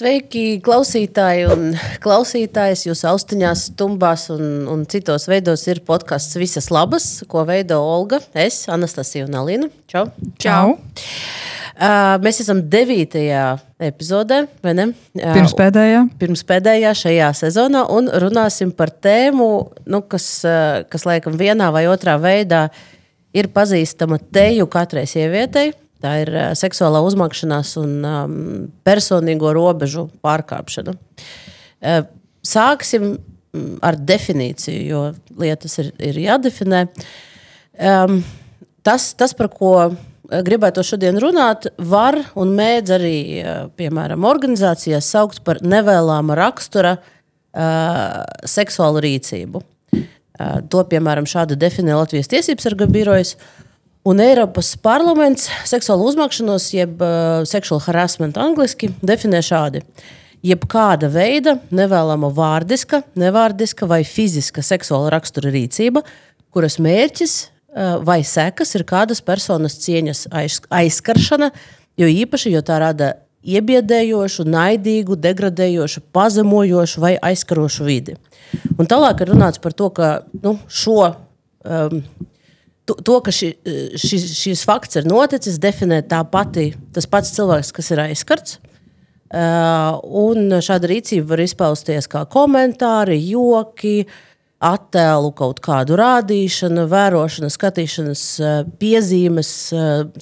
Sveiki, klausītāji un klausītājas. Jūsu austiņās, tumbās un, un citos veidos ir podkāsts Visas labas, ko veido Olga, es, Anastasija un Alina. Čau! Čau. Uh, mēs esam devītajā epizodē, vai ne? Uh, Pirms pēdējā. Pirms pēdējā šajā sezonā, un runāsim par tēmu, nu, kas, uh, kas laikam vienā vai otrā veidā ir pazīstama teju katrai sievietei. Tā ir uh, seksuālā uzmakšanās un um, personīgo robežu pārkāpšana. Uh, sāksim ar definīciju, jo lietas ir, ir jādefinē. Um, tas, tas, par ko gribētu šodien runāt, var un mēdz arī, piemēram, organizācijās saukt par nevēlāma rakstura uh, seksuālu rīcību. Uh, to, piemēram, šādi definē Latvijas tiesības sarga birojas. Un Eiropas parlaments seksuālu uzmakšanos, jeb uh, seksuālu harassment angļuiski, definē šādi. Jebkāda veida nevēlama vārdiska, nevārdiska vai fiziska seksuāla rakstura rīcība, kuras mērķis uh, vai sekas ir kādas personas cieņas aiz, aizskaršana, jo īpaši, jo tā rada iebiedējošu, naidīgu, degradējošu, pazemojošu vai aizskarošu vidi. Un tālāk ir runāts par to, ka nu, šo um, to, to ka ši, šis, šis fakts ir noticis, definē tā pati, tas pats cilvēks, kas ir aizskarts. Uh, un šāda rīcība var izpausties kā komentāri, joki, attēlu kaut kādu rādīšanu, vērošana, skatīšanas uh, piezīmes,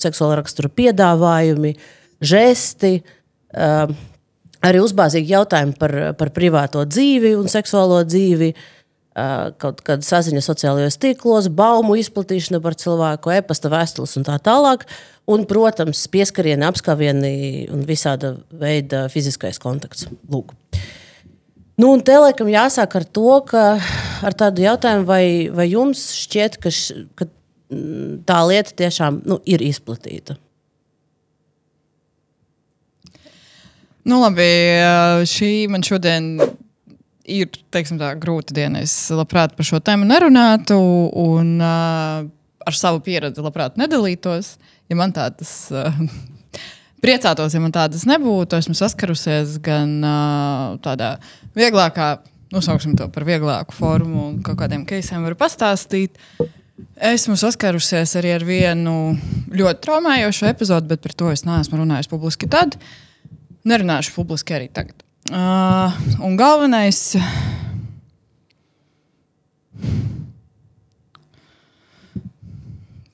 seksuāla rakstura piedāvājumi, žesti. Uh, arī uzbāzīgi jautājumi par, par privāto dzīvi un seksuālo dzīvi. Uh, kaut kāda saziņa sociālajos tīklos, baumu izplatīšana par cilvēku, e-pasta vēstules un tā tālāk. Un, protams, pieskarieni, apskavieni un visāda veida fiziskais kontakts. Lūk. Nu, un te laikam jāsāk ar to, ka ar tādu jautājumu, vai, vai jums šķiet, ka, š, ka tā lieta tiešām nu, ir izplatīta? Nu, labi, šī man šodien ir teiksim, tā, grūta diena. Es labprāt par šo tēmu nerunātu un uh, ar savu pieredzi labprāt nedalītos. Ja man tādas uh, priecātos, ja man tādas nebūtu, esmu saskarusies gan uh, tādā vieglākā, nosauksim to par vieglāku formu, un kaut kādiem keisiem varu pastāstīt. Esmu saskarusies arī ar vienu ļoti traumējošu epizodu, bet par to es neesmu runājis publiski tad. Nerunāšu publiski arī tagad. Uh, un galvenais.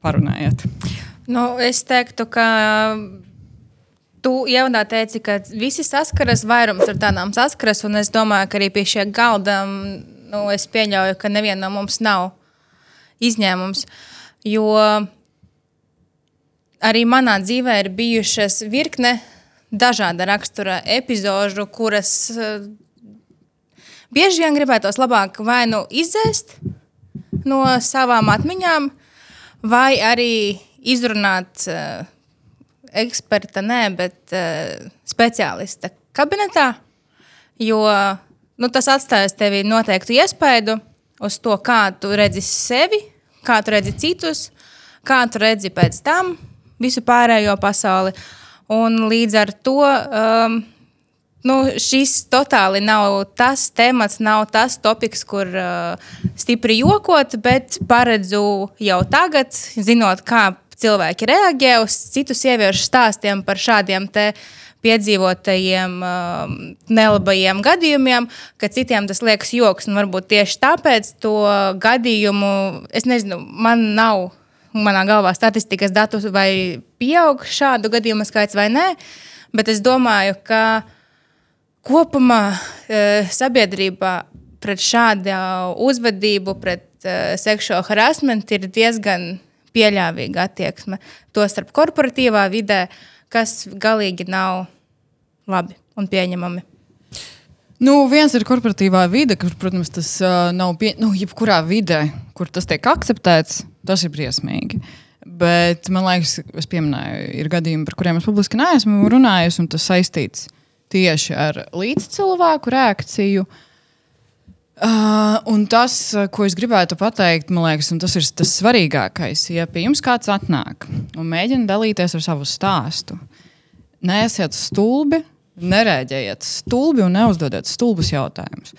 Parunājiet. Nu, es teiktu, ka tu jau teici, ka visi saskaras, vairums ar tādām saskaras, un es domāju, ka arī pie šiem galdam nu, es pieļauju, ka nevienam no mums nav izņēmums. Jo arī manā dzīvē ir bijušas virkne dažāda rakstura epizodu, kuras uh, bieži vien gribētos labāk vai nu izdzēst no savām atmiņām, vai arī izrunāt uh, eksperta, nē, bet uh, speciālista kabinetā. Jo nu, tas atstājas tevi noteiktu iespaidu uz to, kā tu redzi sevi, kā tu redzi citus, kā tu redzi pēc tam visu pārējo pasauli. Uh, Un līdz ar to um, nu, šis totāli nav tas temats, nav tas topiks, kur uh, stipri jokot, bet paredzu jau tagad, zinot, kā cilvēki reaģē uz citu sieviešu stāstiem par šādiem piedzīvotajiem uh, nelabajiem gadījumiem, ka citiem tas liekas joks. Varbūt tieši tāpēc to gadījumu, es nezinu, man nav manā galvā statistikas datus, vai pieaug šādu gadījumu skaits vai nē. Bet es domāju, ka kopumā e, sabiedrībā pret šādu uzvedību, pret e, seksuālu harassment ir diezgan pieļāvīga attieksme. Tostarp korporatīvā vidē, kas galīgi nav labi un pieņemami. Nu, viens ir korporatīvā vide, kur, protams, tas uh, nav pie, nu, jebkurā vidē, kur tas tiek akceptēts, tas ir briesmīgi. Bet man liekas, es pieminēju, ir gadījumi, par kuriem es publiski neesmu runājis, un tas saistīts tieši ar līdzcilvēku reakciju. Uh, un tas, ko es gribētu pateikt, man liekas, tas ir tas svarīgākais. Ja pie jums kāds atnāk un mēģina dalīties ar savu stāstu, neesiet stulbi, Nereaģējiet stulbi un neuzdodiet stulbus jautājumus.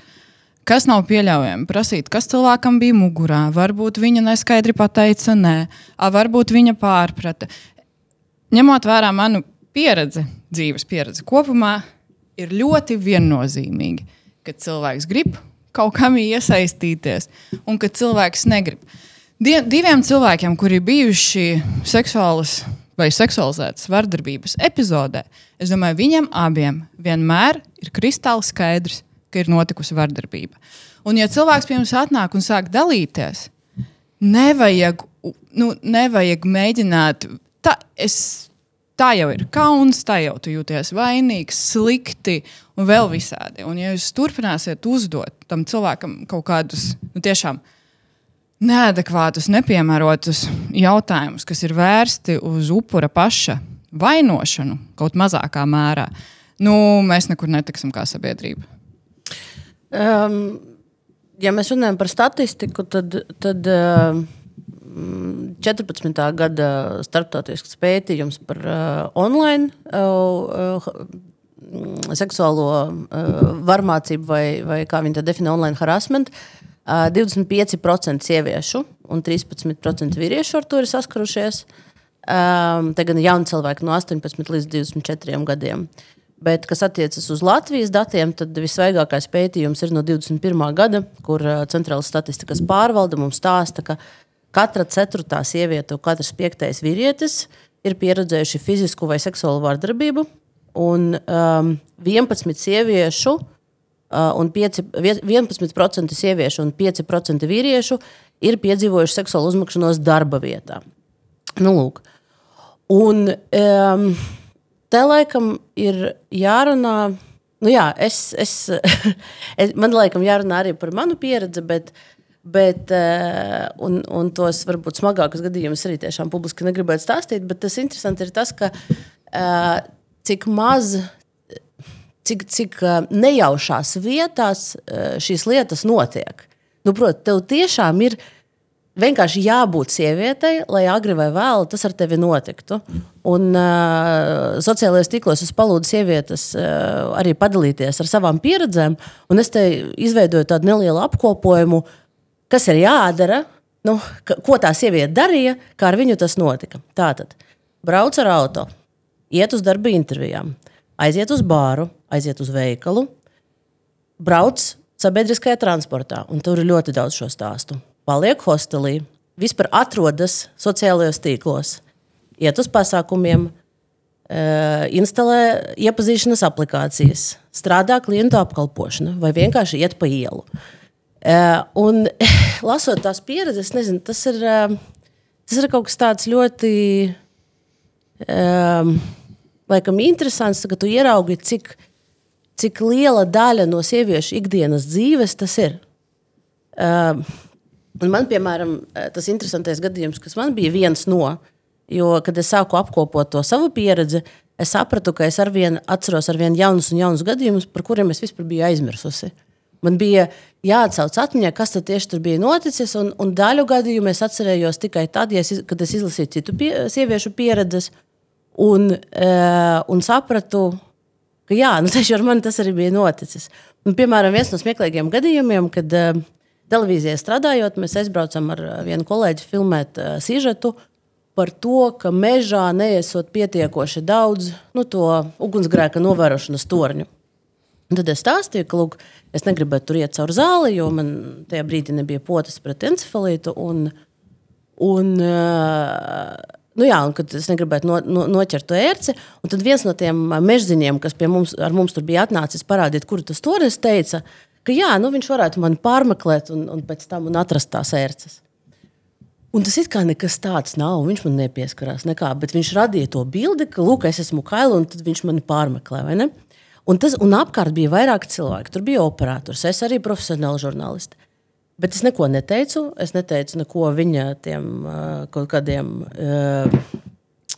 Kas nav pieļaujami? Prasīt, kas cilvēkam bija mugurā. Varbūt viņa neskaidri pateica nē, a, varbūt viņa pārprata. Ņemot vērā manu pieredzi, dzīves pieredzi kopumā, ir ļoti viennozīmīgi, ka cilvēks grib kaut kam iesaistīties un ka cilvēks negrib. Diviem cilvēkiem, kuri bijuši seksuālas vai seksualizētas vardarbības epizodē, es domāju, viņiem abiem vienmēr ir kristāli skaidrs, ka ir notikusi vardarbība. Un, ja cilvēks pie mums atnāk un sāk dalīties, nevajag, nu, nevajag mēģināt. Tā, es, tā jau ir kauns, tā jau tu jūties vainīgs, slikti un vēl visādi. Un, ja jūs turpināsiet uzdot tam cilvēkam kaut kādus nu, tiešām neadekvātus, nepiemērotus jautājumus, kas ir vērsti uz upura paša vainošanu kaut mazākā mērā, nu, mēs nekur netiksim kā sabiedrība. Um, ja mēs runājam par statistiku, tad, tad uh, 14. gada starptautisks pētījums par uh, online uh, seksuālo uh, varmācību, vai, vai kā viņi to definē, online harassment. Uh, 25% sieviešu un 13% vīriešu ar to ir saskarušies. Um, te gan jauni cilvēki no 18 līdz 24 gadiem. Bet, kas attiecas uz Latvijas datiem, tad visvaigākais pētījums ir no 21. gada, kur Centrālās statistikas pārvalde mums stāsta, ka katra ceturtā sieviete un katrs piektais vīrietis ir pieredzējuši fizisku vai seksuālu vardarbību. Un um, 11 sieviešu uh, un 5, 11% sieviešu un 5% vīriešu ir piedzīvojuši seksuālu uzmakšanos darba vietā. Nu, lūk. un, um, te laikam ir jārunā. Nu jā, es, es, es, man laikam jārunā arī par manu pieredzi, bet, bet uh, un, un tos varbūt smagākus gadījumus arī tiešām publiski negribētu stāstīt. Bet tas interesanti ir tas, ka uh, cik maz, cik, cik uh, nejaušās vietās uh, šīs lietas notiek. Nu, Protams, tev tiešām ir vienkārši jābūt sievietei, lai agri vai vēlu tas ar tevi notiktu. Un uh, sociālajos tīklos es palūdzu sievietes uh, arī padalīties ar savām pieredzēm, un es te izveidoju tādu nelielu apkopojumu, kas ir jādara, nu, ka, ko tā sieviete darīja, kā ar viņu tas notika. Tātad, brauc ar auto, iet uz darba intervijām, aiziet uz bāru, aiziet uz veikalu, brauc sabiedriskajā transportā, un tur ir ļoti daudz šo stāstu paliek hostelī, vispār atrodas sociālajos tīklos, iet uz pasākumiem, eh, instalē iepazīšanās aplikācijas, strādā klientu apkalpošana vai vienkārši iet pa ielu. Eh, un, lasot tās pieredzes, nezinu, tas ir, eh, tas ir kaut kas tāds ļoti um, laikam, interesants, ka tu ieraugi, cik, cik liela daļa no sieviešu ikdienas dzīves tas ir. Um, Un man, piemēram, eh, tas interesantais gadījums, kas man bija viens no, jo, kad es sāku apkopot to savu pieredzi, es sapratu, ka es arvien atceros ar vien jaunus un jaunus gadījumus, par kuriem es vispār biju aizmirsusi. Man bija jāatcauc atmiņā, kas tieši tur bija noticis, un, un daļu gadījumu es atcerējos tikai tad, ja es, kad es izlasīju citu pie, sieviešu pieredzes, un, uh, un sapratu, ka jā, nu, tieši ar mani tas arī bija noticis. Un, piemēram, viens no smieklīgiem gadījumiem, kad uh, televīzijā strādājot, mēs aizbraucam ar vienu kolēģi filmēt uh, sižetu par to, ka mežā neesot pietiekoši daudz nu, to ugunsgrēka novērošanas torņu. Un tad es stāstīju, ka lūk, es negribēju tur iet cauri zāli, jo man tajā brīdī nebija potas pret encefalītu. Un, un, uh, nu jā, un kad es negribēju no, no, noķert to ērci, un tad viens no tiem mežziņiem, kas pie mums, mums tur bija atnācis parādīt, kur tas tonis teica, ka jā, nu, viņš varētu mani pārmeklēt un, un pēc tam un atrast tās ērces. Un tas it kā nekas tāds nav. Viņš man nepieskarās nekā, bet viņš radīja to bildi, ka, lūk, es esmu kaila un viņš mani pārmeklē. Un, tas, un apkārt bija vairāk cilvēku. Tur bija operators, es arī profesionāli žurnālisti. Bet es neko neteicu. Es neteicu neko viņa tiem kaut kādiem uh,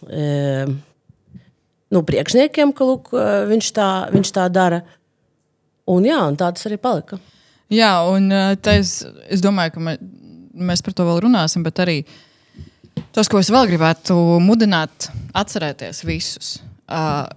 uh, nu, priekšniekiem, ka lūk, viņš, tā, viņš tā dara. Un, jā, un tā tas arī palika. Jā, un es, es domāju, ka mē, mēs par to vēl runāsim, bet arī tas, ko es vēl gribētu mudināt, atcerēties visus. Uh,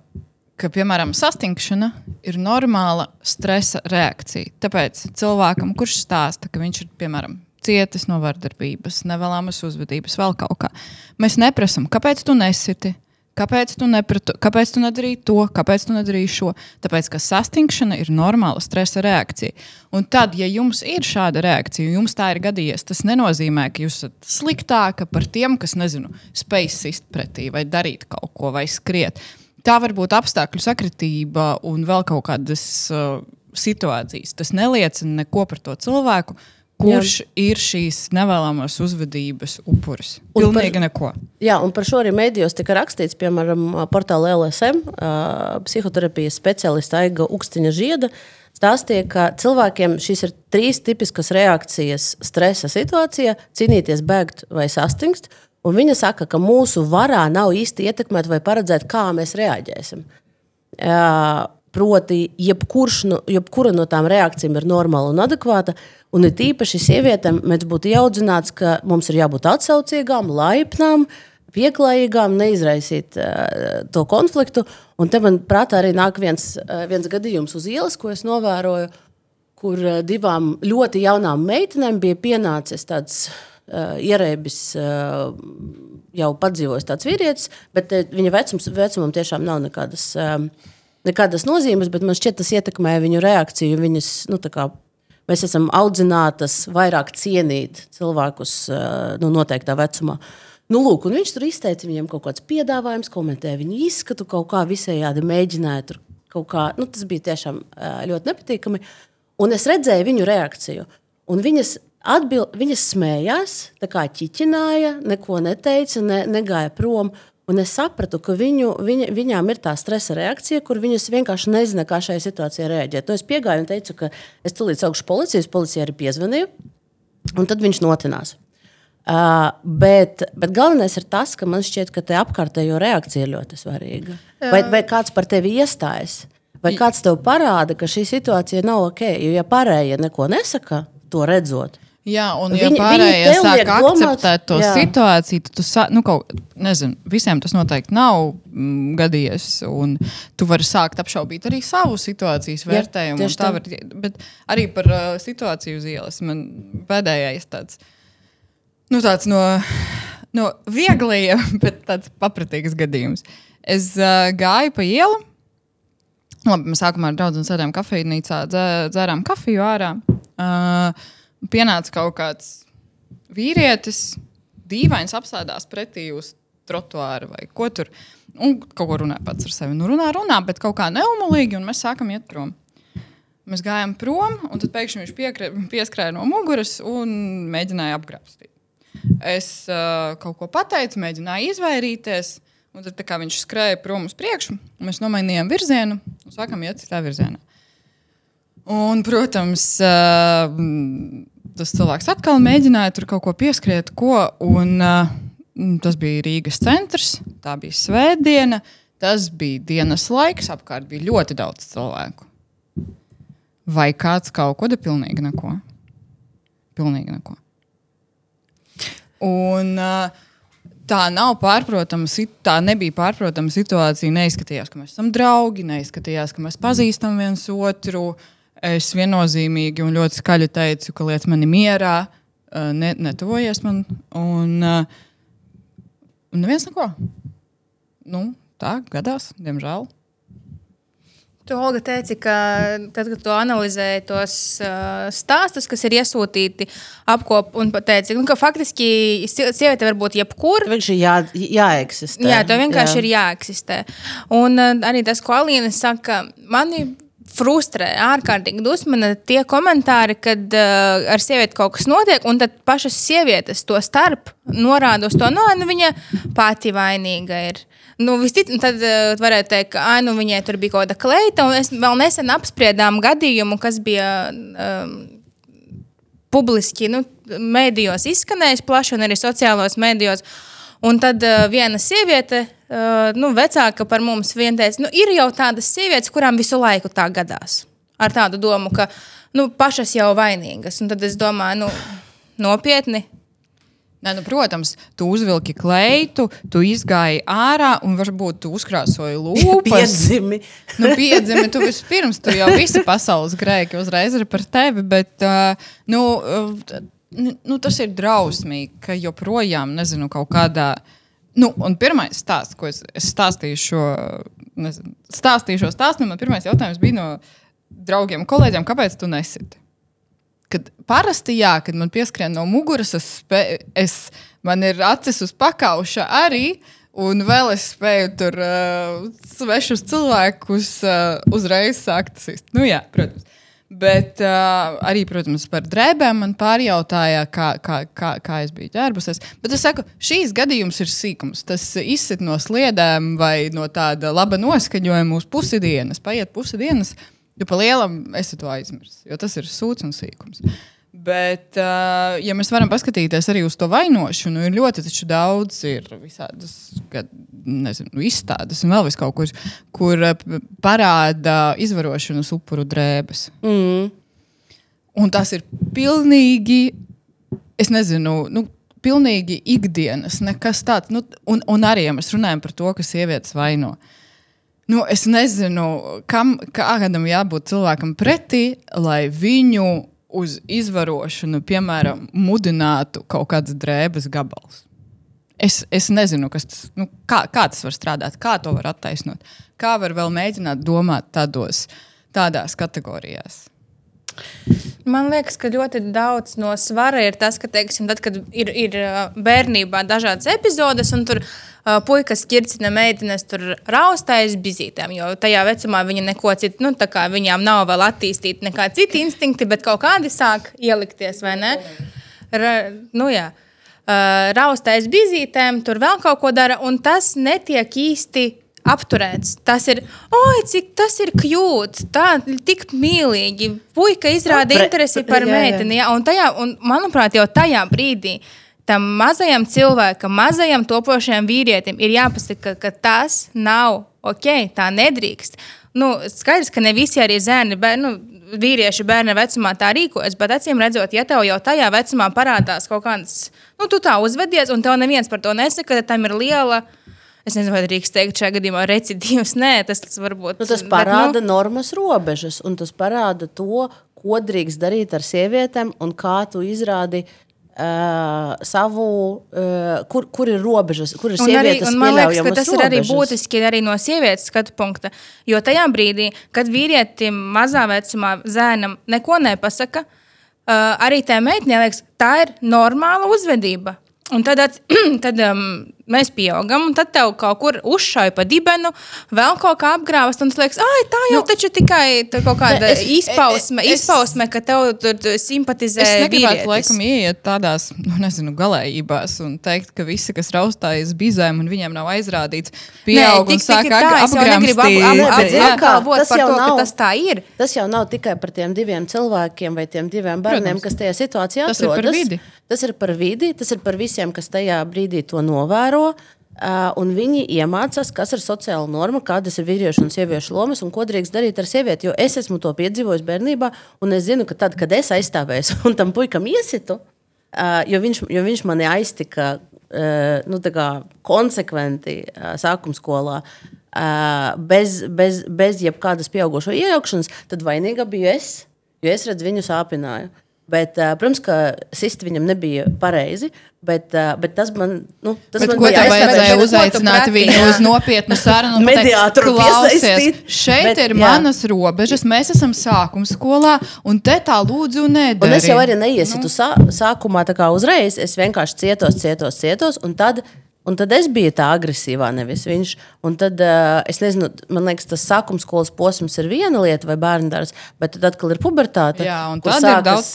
ka, piemēram, sastingšana ir normāla stresa reakcija. Tāpēc cilvēkam, kurš stāsta, ka viņš ir, piemēram, cietis no vardarbības, nevēlamas uzvedības, vēl kaut kā, mēs neprasām, kāpēc tu nesiti. Kāpēc tu, nepratu, kāpēc tu nedarīji to, kāpēc tu nedarīji šo? Tāpēc, ka sastingšana ir normāla stresa reakcija. Un tad, ja jums ir šāda reakcija, jums tā ir gadījies, tas nenozīmē, ka jūs esat sliktāka par tiem, kas, nezinu, spēj sist pretī vai darīt kaut ko vai skriet. Tā var būt apstākļu sakritība un vēl kaut kādas uh, situācijas. Tas neliecina neko par to cilvēku, kurš jā. ir šīs nevēlamās uzvedības upuris. Pilnīgi par, neko. Jā, un par šo arī mēdījos tika rakstīts, piemēram, portālā LSM, uh, psihoterapijas speciālista Aiga Ukstiņa Žieda. Stāstīja, ka cilvēkiem šīs ir trīs tipiskas reakcijas stresa situācijā - cīnīties, bēgt vai sastingst. Un viņa saka, ka mūsu varā nav īsti ietekmēt vai paredzēt, kā mēs reaģēsim. Uh, proti, jebkurš, no, jebkura no tām reakcijām ir normāla un adekvāta. Un ir tīpaši sievietēm, mēs būtu jāaudzināts, ka mums ir jābūt atsaucīgām, laipnām, pieklājīgām, neizraisīt uh, to konfliktu. Un te man prātā arī nāk viens, uh, viens gadījums uz ielas, ko es novēroju, kur uh, divām ļoti jaunām meitenēm bija pienācis tāds ierēbis. Uh, Jau padzīvojis tāds vīrietis, bet uh, viņa vecums, vecumam tiešām nav nekādas, nekādas nozīmes, man šķiet, tas ietekmē viņu reakciju. Viņas, nu, kā, mēs esam audzinātas vairāk cienīt cilvēkus nu, noteiktā vecumā. Nu, lūk, viņš tur izteica viņam kaut kāds piedāvājums, komentēja viņu izskatu, kaut kā visējādi mēģināja tur kaut kā. Nu, tas bija tiešām ļoti nepatīkami. Un es redzēju viņu reakciju. Un viņas Atbild, viņas smējās, tā kā ķiķināja, neko neteica, ne, negāja prom. Un es sapratu, ka viņu, viņa, viņām ir tā stresa reakcija, kur viņas vienkārši nezina, kā šajā situācijā reaģēt. To es piegāju un teicu, ka es tulīt saukšu policijas, policija arī piezvanīja, un tad viņš notinās. Uh, bet, bet galvenais ir tas, ka man šķiet, ka te apkārtējo reakcija ir ļoti svarīga. Vai, vai kāds par tevi iestājas, vai kāds tev parāda, ka šī situācija nav ok. Jo, ja pārējie neko nesaka, to redzot, Jā, un ja viņi, pārējie sāk akceptēt to jā. situāciju, tad tu sāc, nu, kaut, nezinu, visiem tas noteikti nav mm, gadījies. Un tu vari sākt apšaubīt arī savu situācijas vērtējumu. Jā, tā var, bet arī par uh, situāciju uz ielas man pēdējais tāds, nu, tāds no, no viegliem, bet tāds papratīgs gadījums. Es uh, gāju pa ielu. Labi, mēs sākumā ar draugiem sēdējām kafejnīcā, dzērām kafiju ārā. Uh, pienāca kaut kāds vīrietis, dīvains apsēdās pretī uz trotuāra vai ko tur. Un kaut ko runā pats ar sevi. Nu, runā, runā, bet kaut kā neumolīgi, un mēs sākam iet prom. Mēs gājām prom, un tad pēkšņi viņš piekre, pieskrēja no muguras un mēģināja apgrābstīt. Es uh, kaut ko pateicu, mēģināju izvairīties, un tad viņš skrēja prom uz priekšu. Mēs nomainījām virzienu un sākām iet citā virzienā. Un, protams, tas cilvēks atkal mēģināja tur kaut ko pieskriet, ko. Un, tas bija Rīgas centrs, tā bija svētdiena, tas bija dienas laiks, apkārt bija ļoti daudz cilvēku. Vai kāds kaut ko dara? Pilnīgi neko. Pilnīgi neko. Un, tā nav pārprotama, tā nebija pārprotama situācija. Neizskatījās, ka mēs esam draugi, neizskatījās, ka mēs pazīstam viens otru. Uh, Es viennozīmīgi un ļoti skaļi teicu, ka liec mani mierā, eh, ne, netuvojies man. Un, un neviens neko. Nu, tā gadās, diemžēl. Tu, Olga, teici, ka tad, kad tu analizēji tos uh, stāstus, kas ir iesūtīti apkopā, un teici, nu, ka faktiski sieviete var būt jebkur. Viņš ir jā, jāeksistē. Jā, tev vienkārši jā. ir jāeksistē. Un uh, arī tas, ko Alīna saka, mani frustrē, ārkārtīgi dusmina tie komentāri, kad uh, ar sievieti kaut kas notiek, un tad pašas sievietes to starp norāda uz to, no, nu, viņa pati vainīga ir. Nu, vistic, tad uh, varētu teikt, ka ai, nu, viņai tur bija kaut kāda kleita, un mēs vēl nesen apspriedām gadījumu, kas bija um, publiski nu, mēdījos izskanējis plaši un arī sociālos mēdījos. Un tad uh, viena sieviete uh, nu, vecāka par mums vien teica, nu, ir jau tādas sievietes, kurām visu laiku tā gadās. Ar tādu domu, ka nu, pašas jau vainīgas. Un tad es domāju, nu, nopietni. Nē, nu, protams, tu uzvilki kleitu, tu izgāji ārā un varbūt tu uzkrāsoji lūpas. Piedzimi. nu, piedzimi, tu vispirms, tu jau visi pasaules grēki uzreiz ir par tevi, bet uh, nu, uh, nu, tas ir drausmīgi, ka joprojām, nezinu, kaut kādā. Nu, un pirmais stāsts, ko es, es stāstīju šo, nezinu, stāstīju šo stāstu, man pirmais jautājums bija no draugiem, kolēģiem, kāpēc tu nesiti? Kad parasti, jā, kad man pieskrien no muguras, es, spē, es man ir acis uz pakauša arī. Un vēl es spēju tur uh, svešus cilvēkus uh, uzreiz sākt sist. Nu, jā, protams. Bet uh, arī, protams, par drēbēm man pārjautāja, kā, kā, kā, kā es biju ģērbusies. Bet es saku, šīs gadījums ir sīkums. Tas izsit no sliedēm vai no tāda laba noskaņojuma uz pusdienas. Paiet pusdienas, uh, Jo pa lielam es to aizmirsu, jo tas ir sūds un sīkums. Bet, uh, ja mēs varam paskatīties arī uz to vainošanu, ir ļoti daudz ir visādas kad, nezinu, izstādes un vēl kaut kur, kur parāda izvarošanas upuru drēbes. Mm. Un tas ir pilnīgi, es nezinu, nu, pilnīgi ikdienas, nekas tāds. Nu, un, un arī, ja mēs runājam par to, ka sievietes vaino. Nu, es nezinu, kam, kādam jābūt cilvēkam pretī, lai viņu uz izvarošanu, piemēram, mudinātu kaut kāds drēbes gabals. Es, es nezinu, tas, nu, kā, kā tas var strādāt, kā to var attaisnot, kā var vēl mēģināt domāt tādos, tādās kategorijās. Man liekas, ka ļoti daudz no svara ir tas, ka, teiksim, tad, kad ir, ir bērnībā dažādas epizodes, un tur uh, puikas ķircina meitenes tur raustājas bizītēm, jo tajā vecumā viņa neko citu, nu, tā kā viņām nav vēl attīstīti nekādi citi instinkti, bet kaut kādi sāk ielikties, vai ne? Ra, nu, jā. Uh, raustājas bizītēm, tur vēl kaut ko dara, un tas netiek īsti apturēts. Tas ir, oi, cik tas ir kļūt, tā tik mīlīgi. Puika izrāda no, pre, interesi par jā, meiteni, jā. Un, tajā, un manuprāt, jau tajā brīdī tam mazajam cilvēkam, mazajam topošajam vīrietim ir jāpasaka, ka, tas nav ok, tā nedrīkst. Nu, skaidrs, ka ne visi arī zēni, bērni, nu, vīrieši bērna vecumā tā rīkojas, bet acīm redzot, ja tev jau tajā vecumā parādās kaut kāds, nu, tu tā uzvedies, un tev neviens par to nesaka, tad tam ir liela Es nezinu, vai drīkst teikt, šajā gadījumā recidīvs. Nē, tas varbūt nu, tas parāda bet, nu, normas robežas, un tas parāda to, ko drīkst darīt ar sievietēm un kā tu izrādi. Uh, savu, uh, kur, kur ir robežas, kur ir sievietes un arī, un man liekas, ka tas robežas. ir arī būtiski arī no sievietes skatu punkta. Jo tajā brīdī, kad vīrietim mazā vecumā zēnam neko nepasaka, uh, arī tā meitene liekas, tā ir normāla uzvedība. Un tad, tad um, mēs pieaugam, un tad tev kaut kur uzšāva pa dibenu, vēl kaut kā apgrāvas, un tas liekas, ah, tā jau nu, taču tikai kaut kāda es, izpausme, es, izpausme, ka tev tur simpatizē. Es negribētu laikam ieiet tādās, nu, nezinu, galējībās un teikt, ka visi, kas raustājas bizēm un viņiem nav aizrādīts, pieaug Nē, tik, un sāk apgrāvot par to, nav, ka tas tā ir. Tas jau nav tikai par tiem diviem cilvēkiem vai tiem diviem bērniem, Protams. kas tajā situācijā atrodas. Tas ir par vidi. Tas ir par vidi, tas ir par visiem, kas tajā brīdī to novēro. Uh, un viņi iemācās, kas ir sociāla norma, kādas ir vīriešu un sieviešu lomas un ko drīkst darīt ar sievieti. Jo es esmu to piedzīvojis bērnībā, un es zinu, ka tad, kad es aizstāvēju un tam puikam iesitu, uh, jo, viņš, jo viņš mani aiztika uh, nu, konsekventi uh, sākuma skolā. Uh, bez, bez, bez jebkādas pieaugušo iejaukšanās, tad vainīga biju es, jo es redzu, viņu sāpināju. Bet, uh, protams, ka sist viņam nebija pareizi. Bet, uh, bet tas man, nu, tas bet man bija jāizsaka. Vajadzēja uzaicināt viņu uz nopietnu sarunu. Mediātoru klausies. Šeit bet, ir jā. manas robežas, mēs esam sākuma skolā, un te tā lūdzu nedara. Un es jau arī neiesitu nu. sā, sākumā tā kā uzreiz, es vienkārši cietos, cietos, cietos, un tad Un tad es biju tā agresīvā, nevis viņš. Un tad uh, es nezinu, man liekas, tas sākuma skolas posms ir viena lieta, vai dārsts, bet tad atkal ir pubertāte. Jā, kur sākas,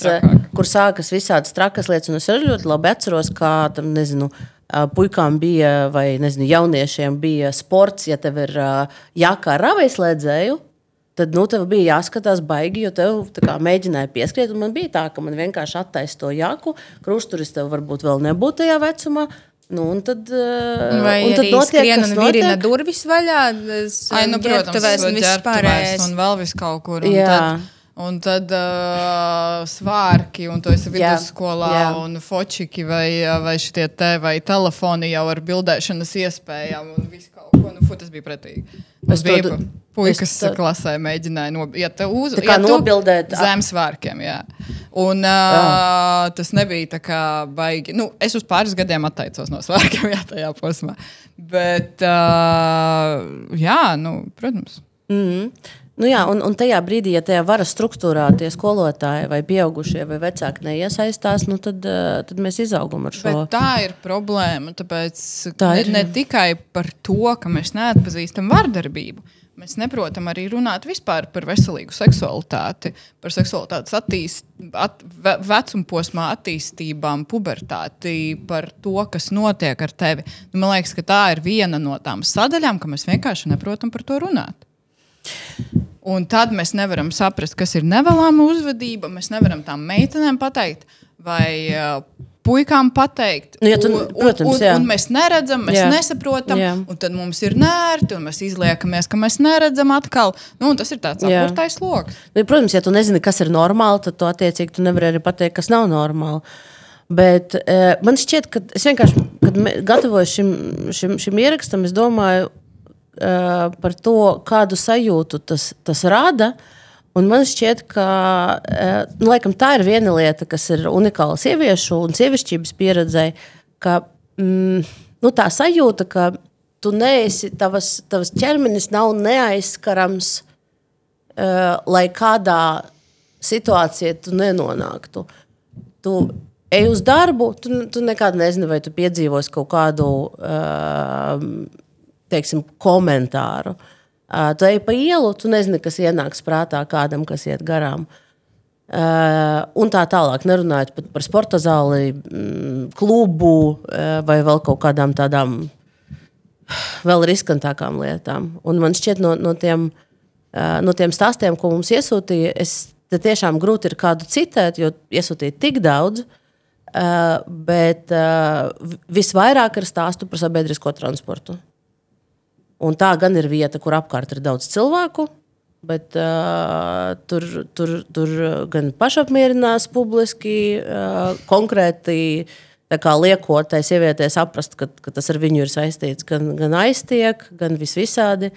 kur sākas visādas trakas lietas. Un es arī ļoti labi atceros, kā tam, nezinu, uh, puikām bija, vai nezinu, jauniešiem bija sports, ja tev ir uh, jākā ravējslēdzēju. Tad nu, tev bija jāskatās baigi, jo tev kā, mēģināja pieskriet. Man bija tā, ka man vienkārši attaisno to jāku. Krusturis tev varbūt vēl nebūtu tajā vecumā. Nu, un tad, Vai un tad notiek, kas un virina notiek? durvis vaļā, Ai, nu, protams, ģērbtuvēs un viss pārējais. Un vēl vis kaut kur. Un Jā. tad Un tad uh, svārki, un tu esi Jā, vidusskolā, jā. un fočiki vai, uh, vai šitie te, vai telefoni jau ar bildēšanas iespējām, un kaut ko. Nu, fu, tas bija pretīgi. Tas to bija pu- puikas to- klasē mēģināja nobilt. Ja uz, Tā kā nobildēt, zem svārkiem, jā. Un uh, tas nebija tā kā baigi. Nu, es uz pāris gadiem atteicos no svārkiem, jā, tajā posmā. Bet, uh, jā, nu, protams. Mm. Nu jā, un, un tajā brīdī, ja tajā varas struktūrā tie skolotāji vai pieaugušie vai vecāki neiesaistās, nu tad, eh, tad mēs izaugam ar šo. Bet tā ir problēma. Tāpēc Tā ne, ir, ne jā. tikai par to, ka mēs neatpazīstam vardarbību. Mēs neprotam arī runāt vispār par veselīgu seksualitāti, par seksualitātes attīstību, at, ve, vecuma posmā attīstībām, pubertāti, par to, kas notiek ar tevi. Nu, man liekas, ka tā ir viena no tām sadaļām, ka mēs vienkārši neprotam par to runāt. Un tad mēs nevaram saprast, kas ir nevēlama uzvedība. Mēs nevaram tām meitenēm pateikt, vai uh, puikām pateikt. Nu, ja tu- un, protams, un, un, un mēs neredzam, mēs Jā. nesaprotam. Jā. Un tad mums ir nērti, un mēs izliekamies, ka mēs neredzam atkal. Nu, tas ir tāds apgūtais lokus. Nu, Protams, ja tu nezini, kas ir normāli, tad tu attiecīgi tu nevari arī pateikt, kas nav normāli. Bet uh, man šķiet, ka es vienkārši, kad gatavoju šim, šim, šim ierakstam, es domāju uh, par to, kādu sajūtu tas, tas rada. Un man šķiet, ka uh, nu, laikam, tā ir viena lieta, kas ir unikāla sieviešu un sievišķības pieredzē, ka mm, nu, tā sajūta, ka tu neesi, tavas, tavas ķermenis nav neaizskarams uh, lai kādā situācijā tu nenonāktu. Tu ej uz darbu, tu, tu nekad nezini, vai tu piedzīvosi kaut kādu uh, teiksim, komentāru. Uh, tu ej pa ielu, tu nezini, kas ienāks prātā kādam, kas iet garām. Uh, un tā tālāk, nerunājot pat par sporta zāli, mm, klubu uh, vai vēl kaut kādām tādām vēl riskantākām lietām. Un man šķiet, no, no, tiem, uh, no tiem stāstiem, ko mums iesūtīja, es tiešām grūti ir kādu citēt, jo iesūtīja tik daudz. Uh, bet uh, vi- visvairāk ir stāstu par sabiedrisko transportu. Un tā gan ir vieta, kur apkārt ir daudz cilvēku, bet uh, tur, tur, tur gan pašapmierinās publiski, uh, konkrēti liekot tai sievietei saprast, ka, ka tas ar viņu ir saistīts, gan, gan aiztiek, gan visvisādi.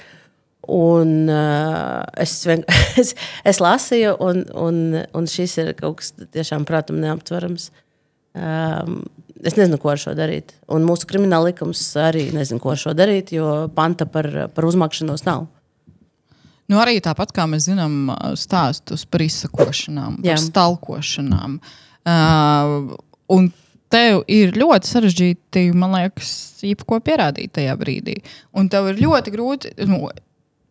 Un, uh, es, vien, es, es lasīju, un, un, un šis ir kaut kas tiešām prātam neaptverams. Um, es nezinu, ko ar šo darīt. Un mūsu krimināla likums arī nezina, ko ar šo darīt, jo panta par, par uzmakšanos nav. Nu, arī tāpat kā mēs zinām uh, stāstus par izsakošanām, Jā. par stalkošanām. Uh, un tev ir ļoti sarežģīti, man liekas, jebko pierādīt tajā brīdī. Un tev ir ļoti grūti. Nu,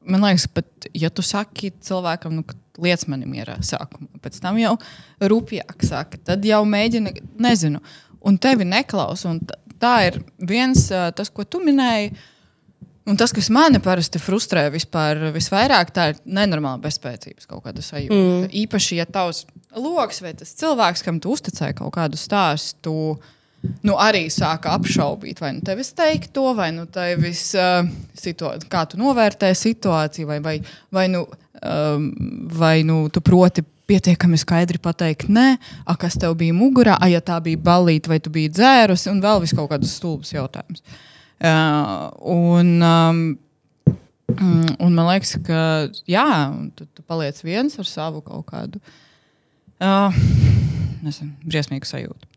Man liekas, pat ja tu saki cilvēkam, nu, lietas manī mierā sākumā, pēc tam jau rupjāk saka, tad jau mēģina, nezinu, un tevi neklausa. Tā ir viens, tas, ko tu minēji. Un tas, kas manī parasti frustrē vispār, visvairāk, tā ir nenormāla bezspēcības kaut kāda sajūta. Mm. Īpaši, ja tavs lokus vai tas cilvēks, kam tu uzticēji kaut kādu stāstu, nu, arī sāka apšaubīt, vai nu tevis teikt to, vai nu tevis, uh, kā tu novērtē situāciju, vai, vai, vai, nu, um, vai nu tu proti. Pietiekami skaidri pateikt, nē, a, kas tev bija mugurā, a, ja tā bija balīta, vai tu biji dzērusi, un vēl vis kaut kādus stulbus jautājumus. Uh, un, um, mm, un man liekas, ka jā, tu, tu paliec viens ar savu kaut kādu uh, nezinu, briesmīgu sajūtu.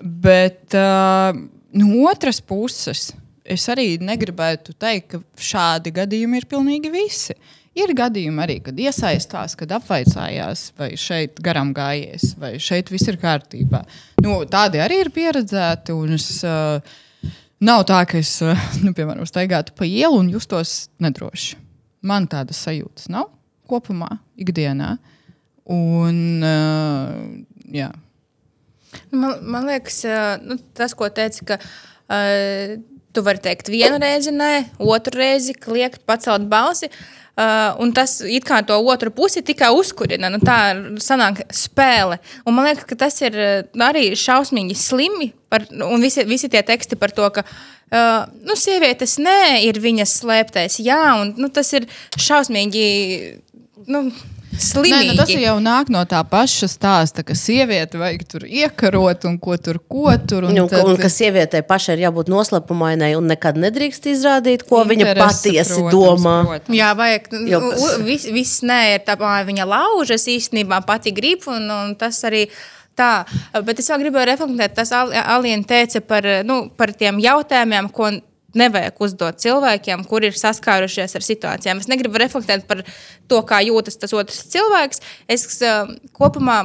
Bet uh, no otras puses, es arī negribētu teikt, ka šādi gadījumi ir pilnīgi visi. Ir gadījumi arī, kad iesaistās, kad apvaicājās, vai šeit garām gājies, vai šeit viss ir kārtībā. Nu, tādi arī ir pieredzēti. Es, uh, nav tā, ka es, uh, nu, piemēram, staigātu pa ielu un justos nedroši. Man tādas sajūtas nav kopumā, ikdienā. Un, uh, jā. Man, man liekas, nu, tas, ko teici, ka uh, tu vari teikt vienu reizi, nē, otru reizi kliegt, pacelt balsi. Uh, un tas it kā to otru pusi tikai uzkurina. Nu, tā sanāk spēle. Un man liekas, ka tas ir ā, arī šausmīgi slimi. Par, un visi, visi tie teksti par to, ka uh, nu, sievietes nē, ir viņas slēptais. Jā, un nu, tas ir šausmīgi. Nu, slimīgi. Nē, nu, tas jau nāk no tā paša stāsta, ka sieviete vajag tur iekarot un ko tur, ko tur. Un, nu, tad... un ka sievietei pašai ir jābūt noslēpumainai un nekad nedrīkst izrādīt, ko viņa patiesi protams, domā. Protams. Jā, vajag. Jo, viss, viss nē, ir tā, viņa laužas īstenībā pati grib, un, un tas arī tā. Bet es vēl gribēju reflektēt, tas Alien teica par, nu, par tiem jautājumiem, ko nevajag uzdot cilvēkiem, kuri ir saskārušies ar situācijām. Es negribu reflektēt par to, kā jūtas tas otrs cilvēks. Es uh, kopumā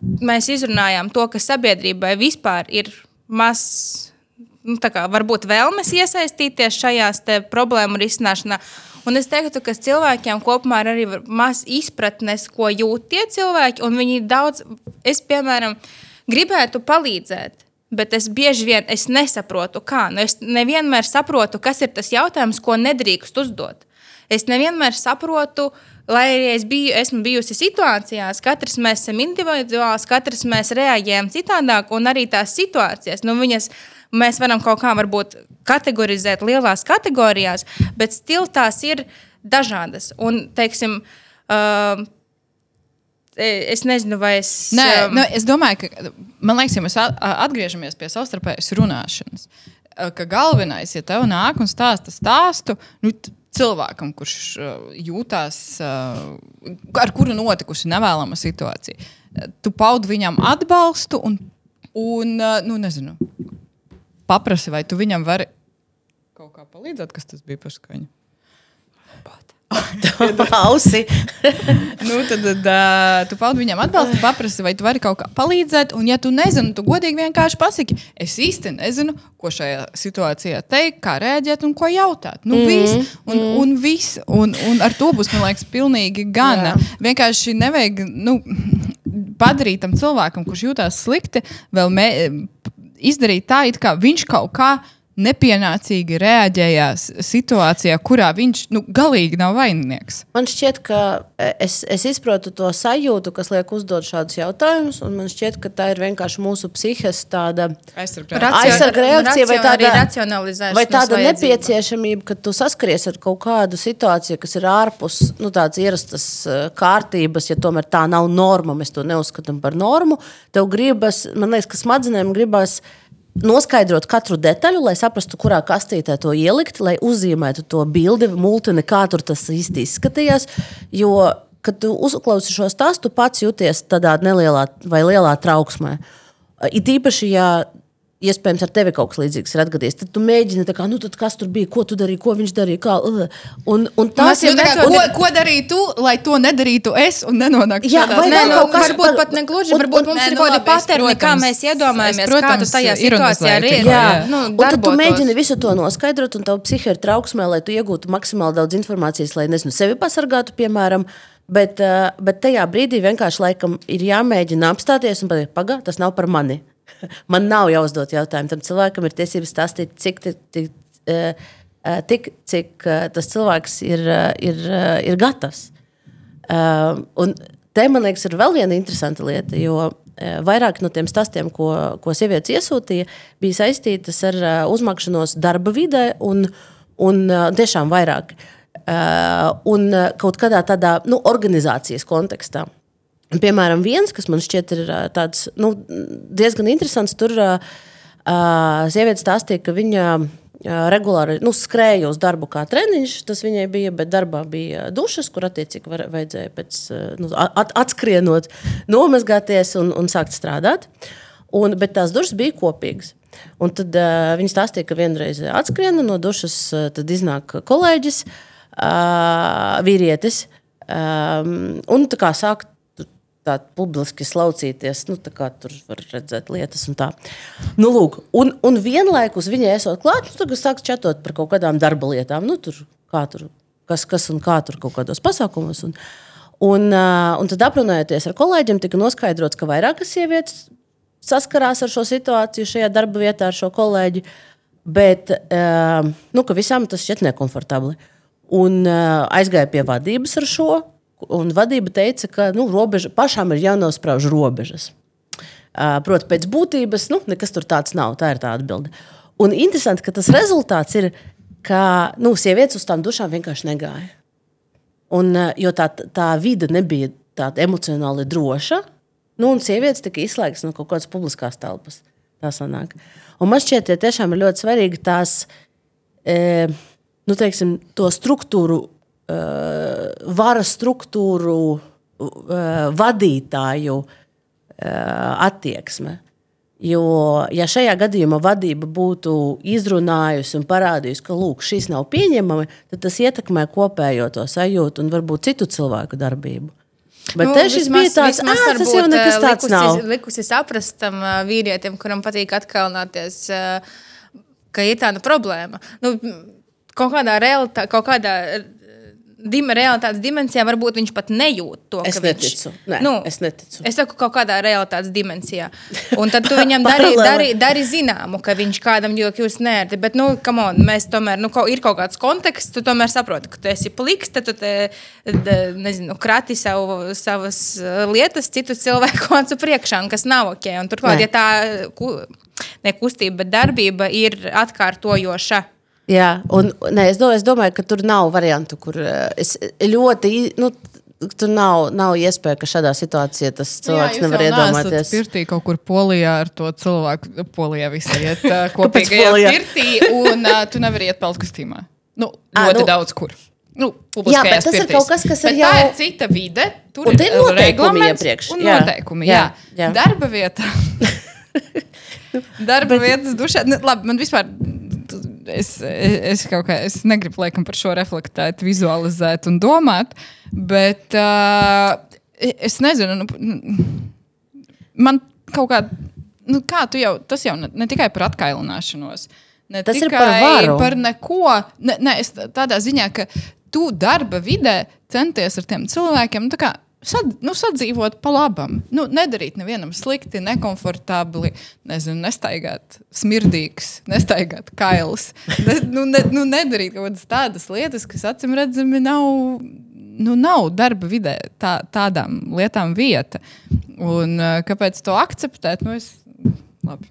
mēs izrunājām to, ka sabiedrībai vispār ir maz. Nu, kā, varbūt vēlmes iesaistīties šajās problēmu risināšanā. Un es teiktu, ka cilvēkiem kopumā ir arī maz izpratnes, ko jūt tie cilvēki. Viņi daudz, es piemēram, gribētu palīdzēt Bet es bieži vien es nesaprotu, kā. Nu, es nevienmēr saprotu, kas ir tas jautājums, ko nedrīkst uzdot. Es nevienmēr saprotu, lai arī es biju, esmu bijusi situācijās, katrs mēs esam individuāls, katrs mēs reaģējam citādāk, un arī tās situācijas, nu, viņas mēs varam kaut kā varbūt kategorizēt lielās kategorijās, bet stili tās ir dažādas. Un, teiksim, uh, es nezinu, vai es. Nē, um, nu, es domāju, ka man liekas, ja mēs atgriežamies pie savstarpējas runāšanas, ka galvenais, ja tev nāk un stāsta stāstu, nu, cilvēkam, kurš jūtās, ar kuru notikusi nevēlama situācija, tu paudi viņam atbalstu un, un nu, nezinu, paprasti, vai tu viņam vari kaut kā palīdzēt, kas tas bija par skaņu. Pausi. nu, tad tad uh, tu paudi viņam atbalstu, paprasti, vai tu vari kaut kā palīdzēt. Un, ja tu nezini, tu godīgi vienkārši pasaki, es īsti nezinu, ko šajā situācijā teikt, kā rēģēt un ko jautāt. Nu, mm, viss, un, mm. un, viss, un, un ar to būs, man liekas, pilnīgi gana. Jā. Vienkārši nevajag nu, padarīt tam cilvēkam, kurš jūtas slikti, vēl mē, izdarīt tā, it kā viņš kaut kādā nepienācīgi reaģējās situācijā, kurā viņš nu, galīgi nav vaininieks. Man šķiet, ka es, es izprotu to sajūtu, kas liek uzdot šādus jautājumus, un man šķiet, ka tā ir vienkārši mūsu psihes tāda aizsarga reakcija vai tāda, vai tāda nepieciešamība, ka tu saskaries ar kaut kādu situāciju, kas ir ārpus nu, tādas ierastas e, kārtības, ja tomēr tā nav norma, mēs to neuzskatām par normu. Tev gribas, man liekas, ka smadzenēm gribas noskaidrot katru detaļu, lai saprastu, kurā kastītē to ielikt, lai uzzīmētu to bildi, multini, kā tur tas īsti izskatījās. Jo, kad tu uzklausi šo stāstu, pats jūties tādā nelielā vai lielā trauksmē. It īpaši, ja iespējams, ar tevi kaut kas līdzīgs ir atgadījies. Tad tu mēģini, kā, nu, kas tur bija, ko tu darīji, ko viņš darīja. Kā, un, un tas ir tas, ko, ko darīji tu, lai to nedarītu es un nenonāktu jā, šādā situācijā. Nu, kas varbūt par, pat negluži, un, varbūt un, mums nē, ir nu, kaut kādi paterni, kā mēs iedomājamies, es, protams, kā tajā situācijā ir. Jā, jā. Nu, un tad tu mēģini visu to noskaidrot, un tavu psihi ir trauksmē, lai tu iegūtu maksimāli daudz informācijas, lai nezinu, sevi pasargātu, piemēram. Bet, uh, bet tajā brīdī vienkārši laikam ir jāmēģina apstāties un pateikt, pagaidi, tas nav par mani. Man nav jāuzdod jautājumu. Tam cilvēkam ir tiesības stāstīt, cik, tik, tik, tik, cik tas cilvēks ir, ir, ir gatavs. Un te, man liekas, ir vēl viena interesanta lieta, jo vairāk no tiem stāstiem, ko, ko sievietes iesūtīja, bija saistītas ar uzmakšanos darba vidē un, un tiešām vairāk. Un kaut kādā tādā nu, organizācijas kontekstā. Piemēram, viens, kas man šķiet ir tāds, nu, diezgan interesants, tur uh, sieviete stāstīja, ka viņa regulāri nu, skrēja uz darbu kā treniņš. Tas viņai bija, bet darbā bija dušas, kur attiecīgi var, vajadzēja pēc nu, at, atskrienot, nomazgāties un, un sākt strādāt. Un, bet tās dušas bija kopīgas. Un tad uh, viņa stāstīja, ka vienreiz atskriena no dušas, tad iznāk kolēģis, uh, vīrietis. Um, un tā kā sāk tā publiski slaucīties. Nu, tur var redzēt lietas un tā. Nu, lūk, un, un vienlaikus viņai esot klāt, nu, tad sāks čatot par kaut kādām darba lietām. Nu, tur, tur, kas, kas un kā tur kaut kādos pasākumos. Un, un, un tad aprunājoties ar kolēģiem, tika noskaidrots, ka vairākas sievietes saskarās ar šo situāciju šajā darba vietā ar šo kolēģi. Bet nu, visām tas šķiet nekomfortabli. Un aizgāja pie vadības ar šo Un vadība teica, ka nu, robeža, pašām ir jānosprauž robežas. Protams, pēc būtības nu, nekas tur tāds nav. Tā ir tā atbilde. Un interesanti, ka tas rezultāts ir, ka nu, sievietes uz tām dušām vienkārši negāja. Un, jo tā, tā vide nebija tāda emocionāli droša, nu, un sievietes tika izslēgtas no kaut kādas publiskās telpas. Tā sanāk. Un man šķiet, ka tiešām ir ļoti svarīgi tās, e, nu, teiksim, to struktūru, varas struktūru e, vadītāju e, attieksme. Jo, ja šajā gadījumā vadība būtu izrunājusi un parādījusi, ka lūk, šis nav pieņemami, tad tas ietekmē kopējo to sajūtu un varbūt citu cilvēku darbību. Bet nu, šis vismaz, bija tāds, vismaz ah, tas jau nekas tāds likusi, nav. Likusi saprast tam vīrietim, kuram patīk atkalnāties, ka ir tāda problēma. Nu, kaut kādā realitātē, kaut kādā dim, realitātes dimensijā varbūt viņš pat nejūt to. Es ka neticu. Viņš, Nē, nu, es neticu. Es saku, kaut kādā realitātes dimensijā. Un tad tu viņam dari, dari, dari zināmu, ka viņš kādam jūtas nērti. Bet, nu, on, mēs tomēr, nu, kaut, ir kaut kāds konteksts, tu tomēr saproti, ka tu esi pliks, tad tu te, de, nezinu, krati savu, savas uh, lietas citu cilvēku acu priekšā, un kas nav ok. Un turklāt, Nē. ja tā ku, ne kustība, bet darbība ir atkārtojoša. Jā, un ne, es, domāju, es domāju, ka tur nav variantu, kur eh, es ļoti. Nu, Tur nav, nav iespēja, ka šādā situācijā tas cilvēks Jā, nevar iedomāties. Pirtī kaut kur polijā ar to cilvēku. Polijā visi iet uh, kopīgajā polijā? pirtī, un uh, tu nevari iet peld kostīmā. Nu, ļoti nu- daudz kur. Nu, Jā, bet tas ir pirtīs. kaut kas, kas ir Bet jau- Tā ir cita vide. Tur Un ir noteikumi iepriekš, Un jā. noteikumi, jā. Jā, jā. Darba vietā. Darba bet... vietas dušā. Nu, labi, man vispār. Es, es, kaut kā es negribu laikam par šo reflektēt, vizualizēt un domāt, bet uh, es nezinu, nu, man kaut kā, nu, kā tu jau, tas jau ne, ne tikai par atkailināšanos. Ne Tas ir tikai par varu. par neko. Ne, ne, es tādā ziņā, ka tu darba vidē centies ar tiem cilvēkiem. Nu, sad, nu, sadzīvot pa labam. Nu, nedarīt nevienam slikti, nekomfortabli, nezinu, nestaigāt smirdīgs, nestaigāt kails. Ne, nu, ne, nu, nedarīt kaut kādas tādas lietas, kas acīm redzami nav. Nu, nav darba vidē tā, tādām lietām vieta. Un, uh, kāpēc to akceptēt? Nu, es, labi.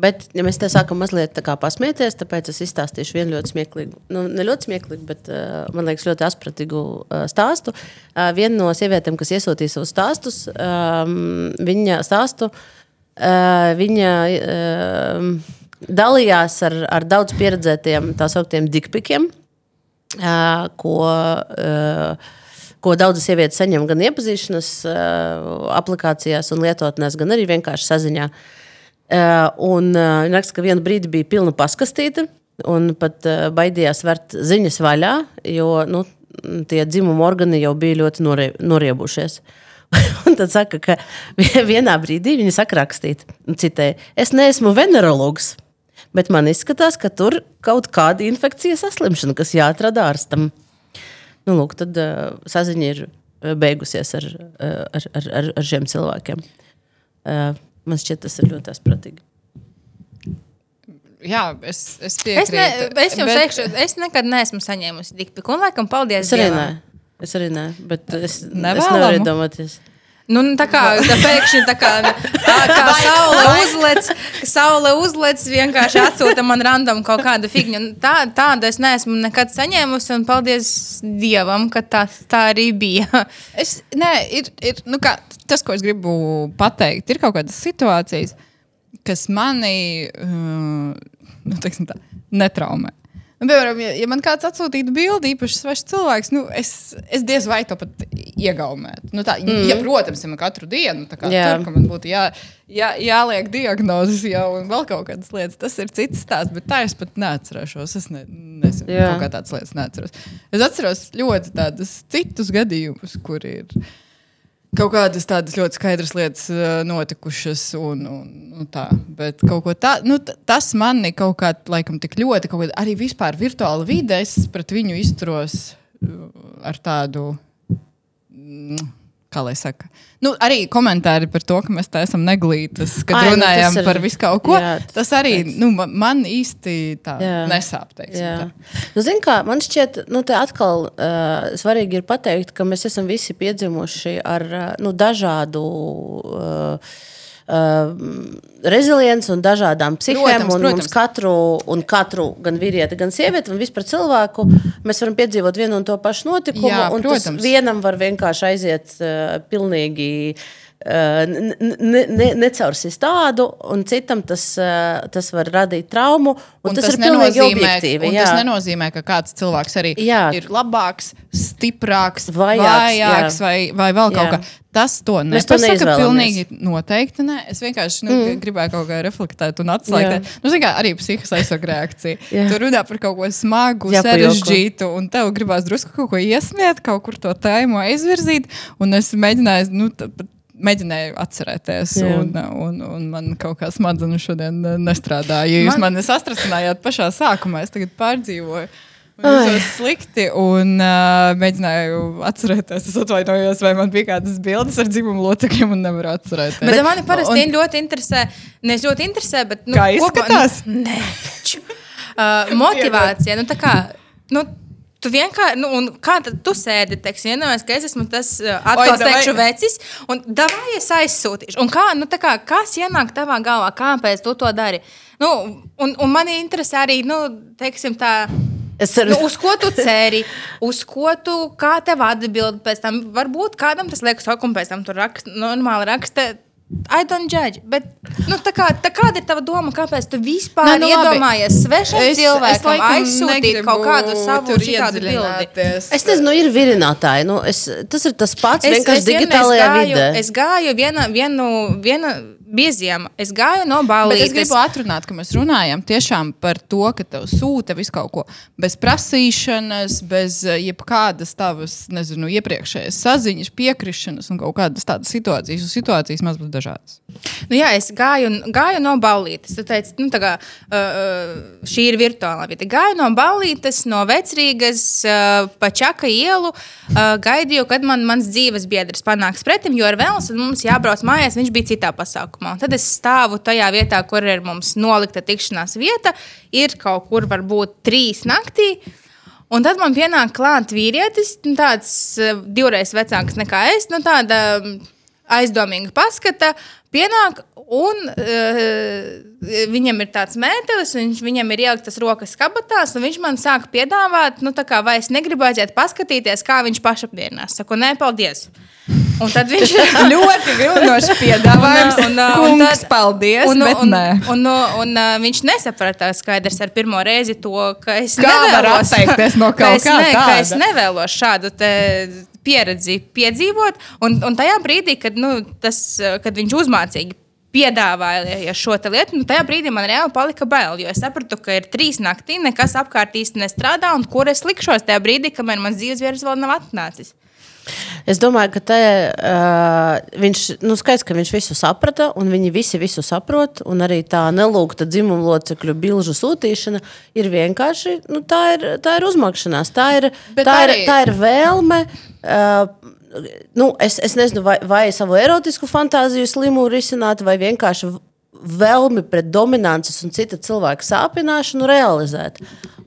Bet, ja mēs te sākam mazliet tā pasmieties, tāpēc es izstāstīšu vienu ļoti smieklīgu, nu, ne ļoti smieklīgu, bet uh, man liekas, ļoti aspratīgu uh, stāstu. Uh, viena no sievietēm, kas iesūtīja savus stāstus, um, viņa stāstu, uh, viņa uh, dalījās ar, ar daudz pieredzētiem tā sauktiem dikpikiem, uh, ko. Uh, Ko daudzas sievietes saņem gan iepazīšanās uh, aplikācijās, un lietotnēs, gan arī vienkārši saziņā. Uh, un uh, viņa raksta, ka vienu brīdi bija pilna paskastīta, un pat uh, baidījās vērt ziņas vaļā, jo nu, tie dzimuma organi jau bija ļoti norie, noriebušies. un tad saka, ka vienā brīdī viņa saka rakstīt, un citēji, es neesmu venerologs, bet man izskatās, ka tur kaut kāda infekcija saslimšana, kas jāatrada ārstam. Nu, lūk, tad uh, saziņa ir beigusies ar, ar, ar, ar, ar šiem cilvēkiem. Uh, man šķiet, tas ir ļoti asprātīgi. Jā, es, es Es, piekrītu. ne, es jums bet- teikšu, es nekad neesmu saņēmusi dikpiku. Un, laikam, paldies Es arī nē, es arī nē, bet es, es Nevēlamu? nevaru iedomāties. Nu, tā kā tā pēkšņi tā kā, tā kā saule uzlec, saule uzlec, vienkārši atsūta man random kaut kādu figņu. Un Tā, tādu es neesmu nekad saņēmusi, un paldies Dievam, ka tas tā arī bija. Es, nē, ir, ir nu kā, tas, ko es gribu pateikt, ir kaut kādas situācijas, kas mani uh, nu, teiksim tā, netraumē. Piemēram, ja, man kāds atsūtītu bildi, īpaši svešs cilvēks, nu, es, es diez vai to pat iegaumētu. Nu, tā, mm. ja, protams, ja man katru dienu tā kā Jā. tur, ka man būtu jā, jā, jāliek diagnozes jau un vēl kaut kādas lietas, tas ir cits stāsts, bet tā es pat neatcerēšos. Es ne, nezinu, kaut kā tādas lietas neatceros. Es atceros ļoti tādus citus gadījumus, kur ir kaut kādas tādas ļoti skaidras lietas uh, notikušas. Un, un, un tā. Bet tādu, nu, tas mani kaut kā, laikam, tik ļoti, kaut kādā arī vispār virtuāli vidē, es pret viņu izturos uh, ar tādu. mm, Kā lai saka, nu, arī komentāri par to, ka mēs tā esam neglītas, kad Ai, nu, runājam tas ir- par visu kaut ko. jā, Jā, tas arī nu, ma- man īsti tā nesāp. tā. Nu, zin kā, man šķiet, nu, te atkal uh, svarīgi ir pateikt, ka mēs esam visi piedzimuši ar uh, nu, dažādu. Uh, rezilients un dažādām psihēm. Protams, un protams. katru, un katru, gan vīrieti, gan sievieti, un vispār cilvēku, mēs varam piedzīvot vienu un to pašu notikumu. Jā, un tas protams. vienam var vienkārši aiziet uh, pilnīgi. Uh, ne, ne, necaursis tādu, un citam tas, uh, tas var radīt traumu. Un Un tas, tas ir pilnīgi objektīvi. un jā. tas nenozīmē, ka kāds cilvēks arī Jā. ir labāks, stiprāks, Vajāks, vājāks jā. vai, vai vēl kaut Jā. kā. Tas to nepasaka. Pilnīgi noteikti nē. Es vienkārši nu, mm. gribēju kaut kā reflektēt un atslēgt. Nu, zin kā, arī psihiskā aizsarga reakcija. Jā. Tu runā par kaut ko smagu, Jā, sarežģītu, un tev gribās drusku kaut ko iesmiet, kaut kur to tēmu aizvirzīt. Un es mēģināju. Nu, pat Mēģināju atcerēties, Jā. un, un, un man kaut kā smadzenes šodien uh, nestrādāja. Ja jūs Man- mani sastrasinājāt pašā sākumā, es tagad pārdzīvoju. Man Jūtos slikti un uh, mēģināju atcerēties. Es atvainojos, vai man bija kādas bildes ar dzimumu locekļiem, un nevaru atcerēties. Bet mani parasti Un- ļoti interesē, nevis ļoti interesē, bet nu, Kā kopā- izskatās? Nu, nē, ču. uh, motivācija. Nu, tā kā, nu, Tu vienkārši, nu, un kā tad tu sēdi, teiksim, vienojās, ka es esmu tas uh, atkal teikšu vecis, un davai es aizsūtīšu. Un kā, nu, tā kā, kas ienāk tavā galvā, kāpēc tu to dari? Nu, un, un mani interesē arī, nu, teiksim, tā. Es ceru, Nu, uz ko tu ceri, uz ko tu, kā tev atbild pēc tam. Varbūt kādam tas liekas, ok, un pēc tam tur raksta, normāli raksta. I don't judge. Bet, nu, tā kā, tā kāda ir tava doma? Kāpēc tu vispār Nē, nu, labi. iedomājies svešam Es- es cilvēkam laikam aizsūtīt kaut kādu savu šitādu bildi? es nezinu, nu, ir virinātāji. Nu, es, tas ir tas pats, Es, vienkārši es digitālajā gāju, vidē. es gāju viena, vienu, viena bieziem. Es gāju no balītes. es gribu atrunāt, ka mēs runājam tiešām par to, ka tev sūta visu kaut ko bez prasīšanas, bez eh, jebkādas tavas, nezinu, iepriekšējas saziņas, piekrišanas un kaut kādas tādas situācijas. Un situācijas mēs būtu dažādas. Nu, jā, es gāju, gāju no ballītes. Tu teici, nu, tā kā, uh, šī ir virtuālā vieta. Gāju no ballītes, no vecrīgas, uh, pa čaka ielu. Uh, gaidīju, kad man mans dzīves biedrs panāks pretim, jo ar vēlas mums jābrauc mājās. Viņš bija citā pasākumā. Un tad es stāvu tajā vietā, kur ir mums nolikta tikšanās vieta. Ir kaut kur varbūt trīs naktī. Un tad man pienāk klāt vīrietis, nu, tāds uh, divreiz vecāks nekā es. Nu, tāda, um, aizdomīga paskata, pienāk un uh, viņam ir tāds mētelis, viņš, viņam ir ieliktas rokas kabatās, un viņš man sāk piedāvāt, nu, tā kā, vai es negribu aiziet paskatīties, kā viņš pašapmierinās. Saku, nē, paldies. Un tad viņš ļoti vilinošs piedāvājums. Un, un, Kungs, un tad- paldies, un, bet un, nē. un, un, un uh, viņš nesaprata skaidrs ar pirmo reizi to, ka es Kā nevēlos, atteikties no ka kaut es kā ne, ka tāda? es nevēlos šādu te pieredzi piedzīvot. Un, un tajā brīdī, kad, nu, tas, uh, kad viņš uzmācīgi piedāvāja šo lietu, nu, tajā brīdī man reāli palika bail. Jo es sapratu, ka ir trīs naktī, nekas apkārt īsti nestrādā, un kur es likšos tajā brīdī, kamēr mans dzīves vīrs vēl nav atnācis. Es domāju, ka te, uh, viņš, nu, skaidrs, ka viņš visu saprata, un viņi visi visu saprot. un Arī tā nelūgta dzimuma locekļu bilžu sūtīšana ir vienkārši nu, tā ir, tā ir uzmakšanās, tā ir, Bet tā ir, arī- tā ir vēlme. Uh, Nu, es, es nezinu, vai, vai savu erotisku fantāziju slimu risināt, vai vienkārši vēlmi pret dominances un cita cilvēka sāpināšanu realizēt.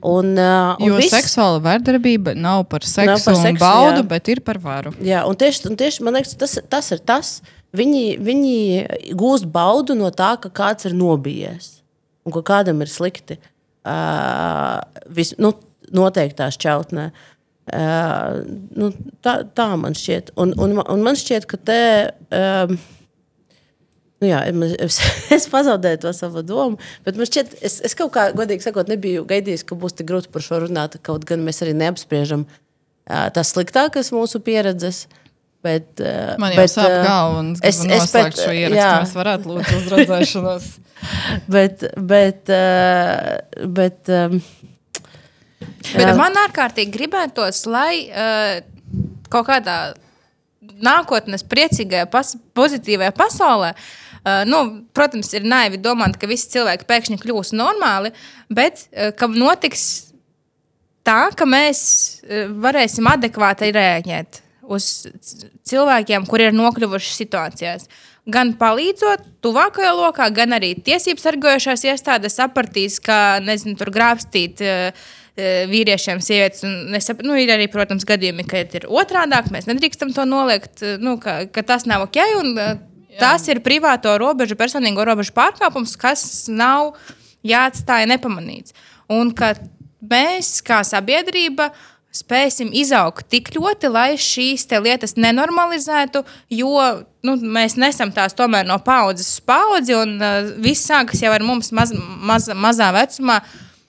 Un, uh, un Jo viss- seksuāla vardarbība nav par seksu, Nav par seksu, baudu, jā. bet ir par varu. Jā, un tieši, un tieši man liekas, tas, tas ir tas. Viņi, viņi gūst baudu no tā, ka kāds ir nobijies un ka kādam ir slikti. Uh, vis, nu, noteiktā šķautnē. Uh, nu, tā, tā man šķiet. Un, un, un man šķiet, ka te. Um, Nu jā, es, es pazaudēju to savu domu, bet man šķiet, es, es kaut kā, godīgi sakot, nebiju gaidījis, ka būs tik grūti par šo runāt. Kaut gan mēs arī neapspriežam tās sliktākās mūsu pieredzes. Bet, Man jau bet, sāp galva, un es, es noslēgšu šo ierakstu. jā, Mēs varētu lūdzu uzredzēšanos. bet, bet, bet Bet man ārkārtīgi gribētos, lai kaut kādā nākotnes priecīgajā, pas pozitīvajā pasaulē, uh, nu, protams, ir naivi domāt, ka visi cilvēki pēkšņi kļūs normāli, bet uh, ka notiks tā, ka mēs uh, varēsim adekvāti reaģēt uz cilvēkiem, kuri ir nokļuvuši situācijās. Gan palīdzot tuvākajā lokā, gan arī tiesību sargojošās iestādes sapratīs, ka nezinu, tur grābstīt uh, uh, vīriešiem, sievietes. es Nu, ir arī, protams, gadījumi, kad ir otrādi. Mēs nedrīkstam to noliegt, uh, nu, ka, ka tas nav ok. Un, uh, Tas ir privāto robežu, personīgo robežu pārkāpums, kas nav jāatstāja nepamanīts. Un ka mēs, kā sabiedrība, spēsim izaugt tik ļoti, lai šīs lietas nenormalizētu, jo nu, mēs nesam tās tomēr no paudzes uz paudzi, un uh, viss sākas jau ar mums maz, maz, mazā vecumā.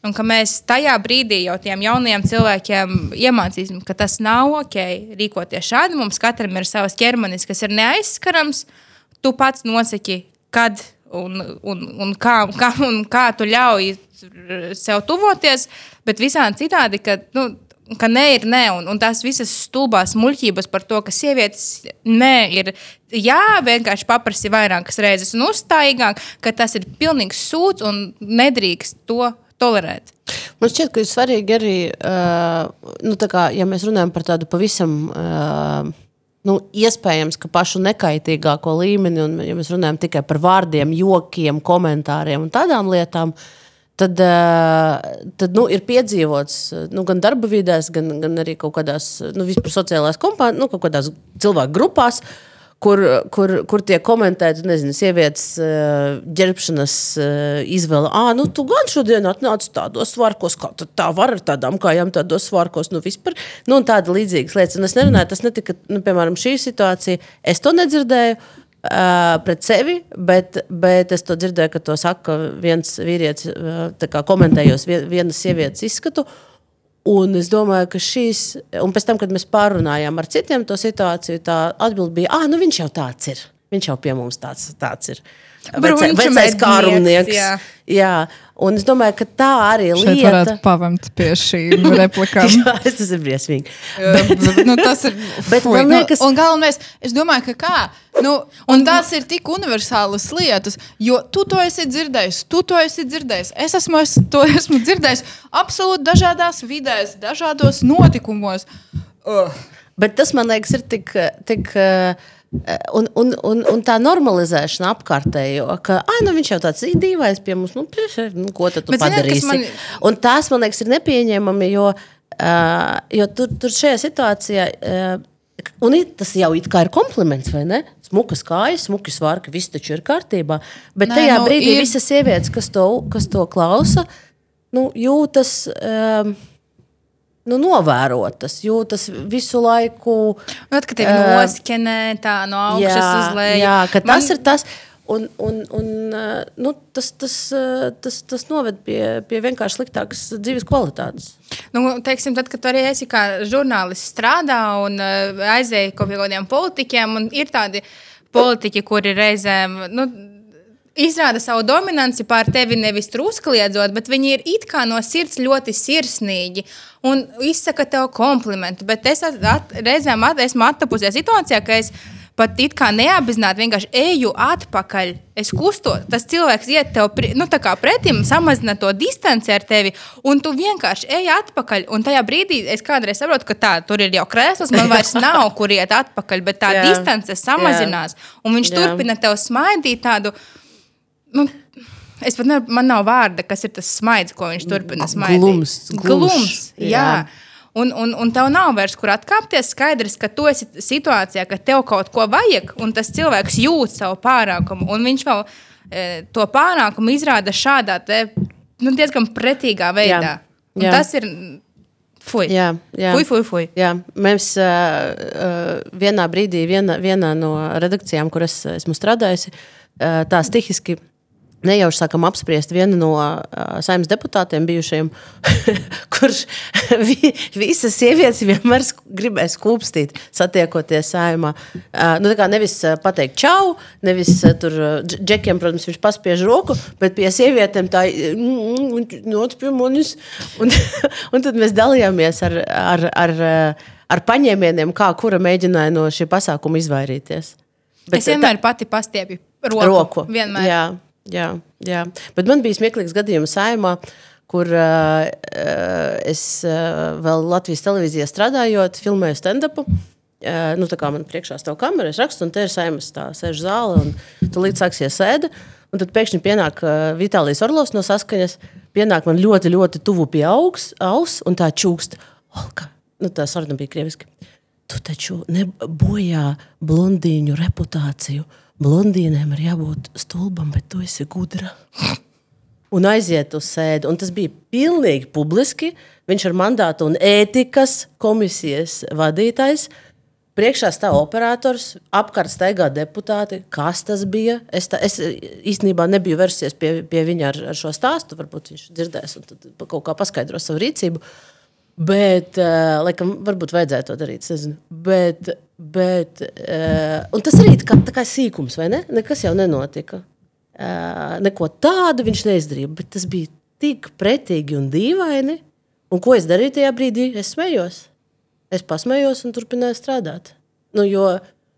Un ka mēs tajā brīdī jau tiem jaunajiem cilvēkiem iemācīsim, ka tas nav ok rīkoties šādi. Mums katram ir savs ķermenis, kas ir neaizskarams. Tu pats nosaki, kad un, un, un, kā, kā, un kā tu ļauj sev tuvoties, bet visādi citādi, ka nu, ka nē, ir nē, un, un tās visas stulbās muļķības par to, ka sievietes nē, ir jā, vienkārši paprasti vairākas reizes un uzstājīgāk, ka tas ir pilnīgs sūds un nedrīkst to tolerēt. Man šķiet, ka ir svarīgi arī, uh, nu, kā, ja mēs runājam par tādu pavisam. Uh, nu, iespējams, ka pašu nekaitīgāko līmeni, un ja mēs runājam tikai par vārdiem, jokiem, komentāriem un tādām lietām, uh, tad, eh, tad nu, ir piedzīvots nu, gan darba vidēs, gan, gan arī kaut kādās nu, sociālās kompānijās, nu, kaut kādās cilvēku grupās. Kur, kur, kur tiek komentēta, nezinu, sievietes uh, ģērbšanas uh, izvēle. Ah, nu, tu gan šodien atnāci tādos svārkos, kā tā var ar tādām kājām, tādos svārkos, nu, vispār. Nu, tāda līdzīgas lietas. Un es nerunāju, tas netika, nu, piemēram, šī situācija. Es to nedzirdēju. Uh, Uh, pret sevi, bet, bet es to dzirdēju, ka to saka viens vīrietis, uh, komentējot vienas sievietes izskatu. Un es domāju, ka šīs, un pēc tam, kad mēs pārunājām ar citiem to situāciju, tā atbilde bija, ah, nu viņš jau tāds ir. Viņš jau pie mums tāds, tāds ir. Vecais, vecais kārumnieks. Jā. jā. Un es domāju, ka tā arī ir lieta. varētu pavemt pie šīm replikām. jā, tas ir briesmīgi. bet, nu, tas ir. Bet, fuj, nu, liekas... nu, un galvenais, es domāju, ka kā. Nu, un tās ir tik universālas lietas, jo tu to esi dzirdējis, tu to esi dzirdējis. Es esmu es to esmu dzirdējis absolūti dažādās vidēs, dažādos notikumos. Uh. Bet tas man liekas, ir tik. tik uh, Un, un, un, un tā normalizēšana apkārtējo, ka ah, nu, viņš jau tāds dīvains pie mums, nu, nu ko tad tu Bet, padarīsi? Man... Un tās, man liekas, ir nepieņemami, jo, uh, jo tur, tur šajā situācijā. Uh, Un tas jau ir kompliments, vai ne? Smukas kājas, smuki svārki, viss taču ir kārtībā. Bet Nē, tajā nu, brīdī ir... visas sievietes, kas to, kas to klausa, nu, jūtas. Um, nu, novērotas, jūtas visu laiku. Vat, ka tevi uh, noskenē tā no augšas jā, uz leju. Jā, ka tas Man... ir tas. Un, un, un, nu, tas, tas, tas, tas noved pie, pie vienkārši sliktākas dzīves kvalitātes. Nu, teiksim, tad, kad arī esi kā žurnālists strādā un aizēji kaut kādiem politiķiem, un ir tādi politiķi, kuri reizēm. Nu, izrāda savu dominanci pār tevi nevis truskliedzot, bet viņi ir it kā no sirds ļoti sirsnīgi un izsaka tev komplimentu. Bet es at, at, reizēm at, esmu attapusies situācijā, ka es pat it kā neapzināti vienkārši eju atpakaļ. Es kustos, tas cilvēks iet tev nu, pretim, samazina to distanci ar tevi, un tu vienkārši ej atpakaļ. Un tajā brīdī es kādreiz saprotu, ka tā, tur ir jau krēsls, man vairs nav kur iet atpakaļ, bet tā yeah. distance samazinās. Yeah. Un viņš yeah. turpina tev smaidīt tādu nu, es pat nevaru, man nav vārda, kas ir tas smaids, ko viņš turpina smaidīt. Glums. Glums, jā. jā. Un, un, un tev nav vairs kur atkāpties. Skaidrs, ka tu esi situācijā, ka tev kaut ko vajag, un tas cilvēks jūt savu pārākumu. Un viņš vēl e, to pārākumu izrāda šādā te, nu, diezgan pretīgā veidā. Jā. Jā. Tas ir Fui. Jā, jā. Fui, fui, fui. Jā. Mēs uh, vienā brīdī, viena, vienā no redakcijām, kur es esmu strādājusi, uh, tā stihiski nejauši sākam apspriest vienu no uh, saimnes deputātiem, bijušajiem, kurš vi, visas sievietes vienmēr gribēs kūpstīt, satiekoties saimā. Uh, nu, nevis pateikt čau, nevis uh, tur džekiem, protams, viņš paspiež roku, bet pie sievietēm tā notic pie manis. Un, un tad mēs dalījāmies ar, ar, ar, ar paņēmieniem, kā kura mēģināja no šī pasākuma izvairīties. Bet es vienmēr tā, pati pastiepju roku. roku. Vienmēr. Jā. Jā, jā, bet man bija smieklīgs gadījums saimā, kur uh, es uh, vēl Latvijas televīzijā strādājot, filmēju stand-upu. Uh, nu, tā kā man priekšā stāv kamera, es rakstu, un te ir saimas tā sēž zāle, un tu līdz sāksies sēde. Un tad pēkšņi pienāk uh, Vitālijas Orlovs no saskaņas, pienāk man ļoti, ļoti tuvu pie augs, aus, un tā čūkst. Olka, nu, tā saruna bija krieviski. Tu taču nebojā blondīņu reputāciju blondīnēm ir jābūt stulbam, bet tu esi gudra. Un aiziet uz sēdi. Un tas bija pilnīgi publiski. Viņš ir mandātu un ētikas komisijas vadītājs. Priekšā stāv operators, apkārt staigā deputāti. Kas tas bija? Es, tā, es īstenībā nebiju vērsies pie, pie viņa ar, ar šo stāstu. Varbūt viņš dzirdēs un kaut kā paskaidros savu rīcību. Bet, uh, laikam, varbūt vajadzētu to darīt. Bet, bet, uh, tas arī kā, tā kā sīkums, vai ne? Nekas jau nenotika. Uh, neko tādu viņš neizdarīja. Bet tas bija tik pretīgi un dīvaini. Un ko es darīju tajā brīdī? Es smējos. Es pasmējos un turpināju strādāt. Nu, jo,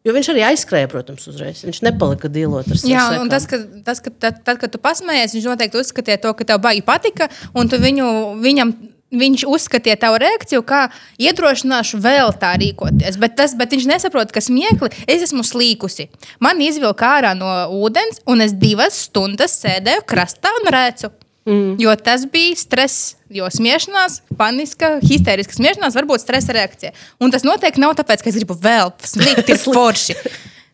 jo viņš arī aizskrēja, protams, uzreiz. Viņš nepalika dīlot ar sevi. Jā, un tas, ka, tas, ka tad, tad, kad tu pasmējies, viņš noteikti uzskatīja to, ka tev baigi patika, un tu viņu, viņam. Viņš uzskatīja tavu reakciju, kā iedrošināšu vēl tā rīkoties. Bet, tas, bet viņš nesaprot, ka smiekli es esmu slīkusi. Man izvilka ārā no ūdens, un es divas stundas sēdēju krastā un rēcu. Mm. Jo tas bija stress, jo smiešanās, paniska, histēriska smiešanās var būt stresa reakcija. Un tas noteikti nav tāpēc, ka es gribu vēl slikt, ir forši.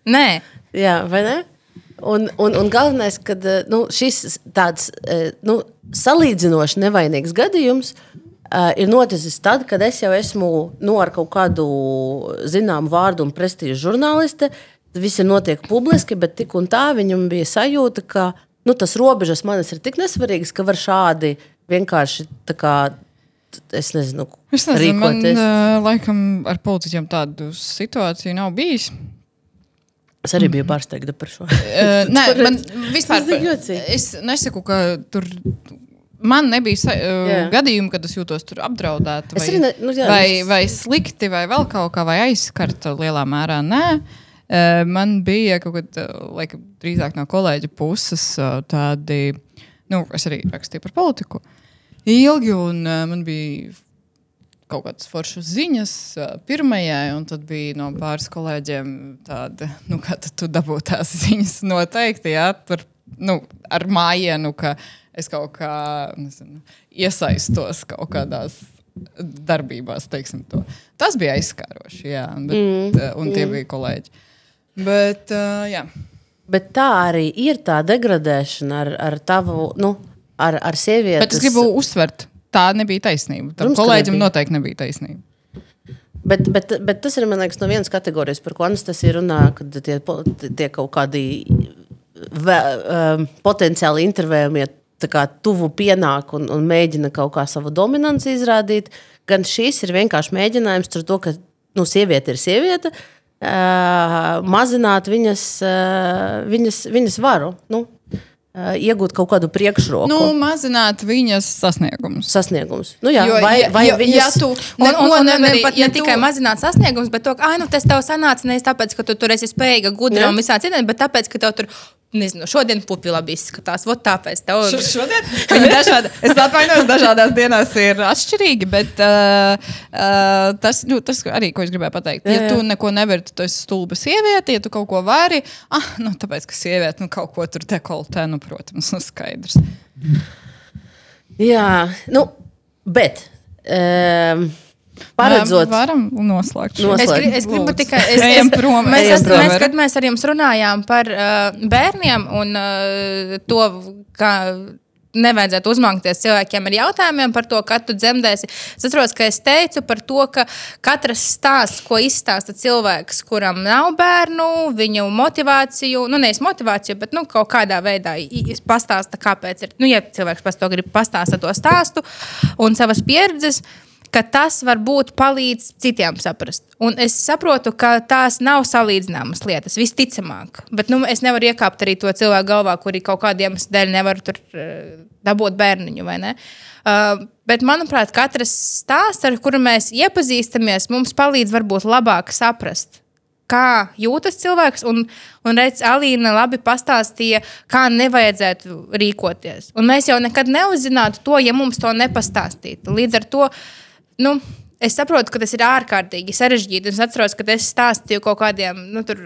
Nē. Jā, vai ne? Un, un, un galvenais, ka nu, šis tāds nu, salīdzinoši nevainīgs gadījums uh, ir noticis tad, kad es jau esmu nu, ar kaut kādu zināmu vārdu un prestīžu žurnāliste. Viss ir notiek publiski, bet tik un tā viņam bija sajūta, ka nu, tas robežas manis ir tik nesvarīgas, ka var šādi vienkārši tā kā. Es nezinu, es nezinu man, uh, laikam ar politiķiem tādu situāciju nav bijis. Es arī biju pārsteigta par šo. uh, nē, man vispār. Es nesaku, ka tur man nebija uh, yeah. gadījumi, kad es jūtos apdraudēta. Vai, ne, nu, jā, vai, vai slikti, vai vēl kaut kā, vai aizskarta lielā mērā. Nē, Eh, man bija kaut kāda, eh, laikam, drīzāk no kolēģa puses eh, tādi, nu, es arī rakstīju par politiku ilgi, un man bija kaut kādas foršas ziņas pirmajai, un tad bija no pāris kolēģiem tāda, nu, kā tu dabū tās ziņas noteikti, jā, tur, nu, ar mājienu, ka es kaut kā, nezinu, iesaistos kaut kādās darbībās, teiksim to. Tas bija aizskāroši, jā, bet, mm, un tie mm. bija kolēģi. Bet, uh, jā. Bet tā arī ir tā degradēšana ar, ar tavu, nu, ar, ar sievieti. Bet es gribu uzsvert, tā nebija taisnība. Tam kolēģim nebija. noteikti nebija taisnība. Bet, bet, bet tas ir liekas, no vienas kategorijas, par ko Anastasija runā, kad tie, tie kaut kādi vē, um, potenciāli intervējumie kā, tuvu pienāk un, un mēģina kaut kā savu dominanci izrādīt. Gan šīs ir vienkārši mēģinājums ar to, ka nu, sieviete ir sieviete, mazināt viņas, viņas, viņas varu. Nu, iegūt kaut kādu priekšroku. Nu, mazināt viņas sasniegumus. Sasniegums. Nu, jā, jo, vai, vai ja, viņas... ja tu neko un, un, nevari, pat ja ne tu... tikai mazināt sasniegumus, bet to, ka nu, tas tev sanāca nevis tāpēc, ka tu tur esi spējīga, gudra un visā citādi, bet tāpēc, ka tev tur Nezinu, šodien pupi labi izskatās. Vot tāpēc tev ir. Šodien? dažādi, es atvainojos, dažādās dienās ir atšķirīgi, bet uh, uh, tas, nu, tas arī, ko es gribēju pateikt. Ja tu neko nevari, tu esi stulba sieviete, ja tu kaut ko vari, ah, nu, tāpēc, ka sieviete nu, kaut ko tur dekoltē, nu, protams, nu, skaidrs. Jā, nu, bet. Um, Paredzot, varam noslēgt šo es, gri, es gribu tikai pateikt, ka mēs, es, mēs, kad mēs ar jums runājām par uh, bērniem un uh, to, kā nevajadzētu uzmākties cilvēkiem ar jautājumiem par to, kad tu dzemdēsi. Es atceros, ka es teicu par to, ka katrs stāsts, ko izstāsta cilvēks, kuram nav bērnu, viņu motivāciju, nu nevis motivāciju, bet nu, kaut kādā veidā pastāsta, kāpēc ir. Nu, ja cilvēks pats to grib pastāstīt, to stāstu un savas pieredzes. Uh, ka tas varbūt palīdz citiem saprast. Un es saprotu, ka tās nav salīdzināmas lietas, visticamāk. Bet nu, es nevaru iekāpt arī to cilvēku galvā, kuri kaut kādiem dēļ nevar tur uh, dabūt bērniņu. Uh, bet, manuprāt, katrs stāsts, ar kuru mēs iepazīstamies, mums palīdz varbūt labāk saprast. Kā jūtas cilvēks, un, un redz, Alīna labi pastāstīja, kā nevajadzētu rīkoties. Un mēs jau nekad neuzzinātu to, ja mums to nepastāstītu. Līdz ar to nu, es saprotu, ka tas ir ārkārtīgi sarežģīti. Es atceros, ka es stāstīju kaut kādiem nu, tur,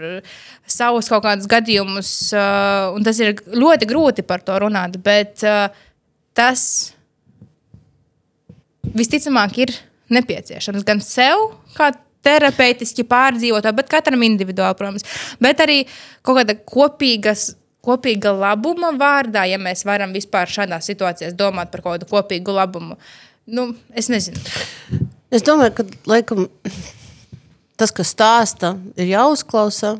savus kaut kādus gadījumus, uh, un tas ir ļoti grūti par to runāt. Bet uh, tas visticamāk ir nepieciešams gan sev, kā terapeitiski pārdzīvot, bet katram individuāli, protams. Bet arī kaut kāda kopīgas. Kopīga labuma vārdā, ja mēs varam vispār šādās situācijās domāt par kaut kādu kopīgu labumu, nu, es nezinu. Es domāju, ka laikam, tas, kas stāsta, ir jāuzklausa.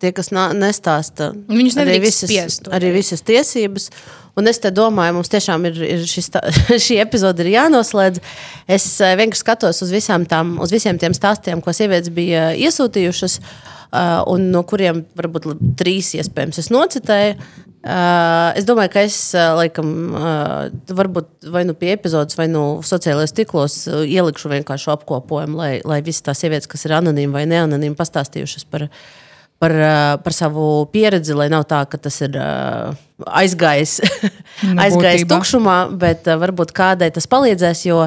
Tie, kas nā- nestāsta, Viņus arī visas, spiest arī visas tiesības. Un es domāju, mums tiešām ir, ir šis, tā- šī epizode ir jānoslēdz. Es eh, vienkārši skatos uz, visām tām, uz visiem tiem stāstiem, ko sievietes bija iesūtījušas, uh, un no kuriem varbūt trīs iespējams es nocitēju. Uh, es domāju, ka es uh, laikam, uh, varbūt vai nu pie epizodes, vai nu sociālajos tīklos uh, ielikšu vienkārši apkopojumu, lai, lai visas tās sievietes, kas ir anonīmi vai neanonīmi, pastāstījušas par, par, uh, par savu pieredzi, lai nav tā, ka tas ir uh, aizgājis, Nu, aizgājis tukšumā, bet uh, varbūt kādai tas palīdzēs. Jo,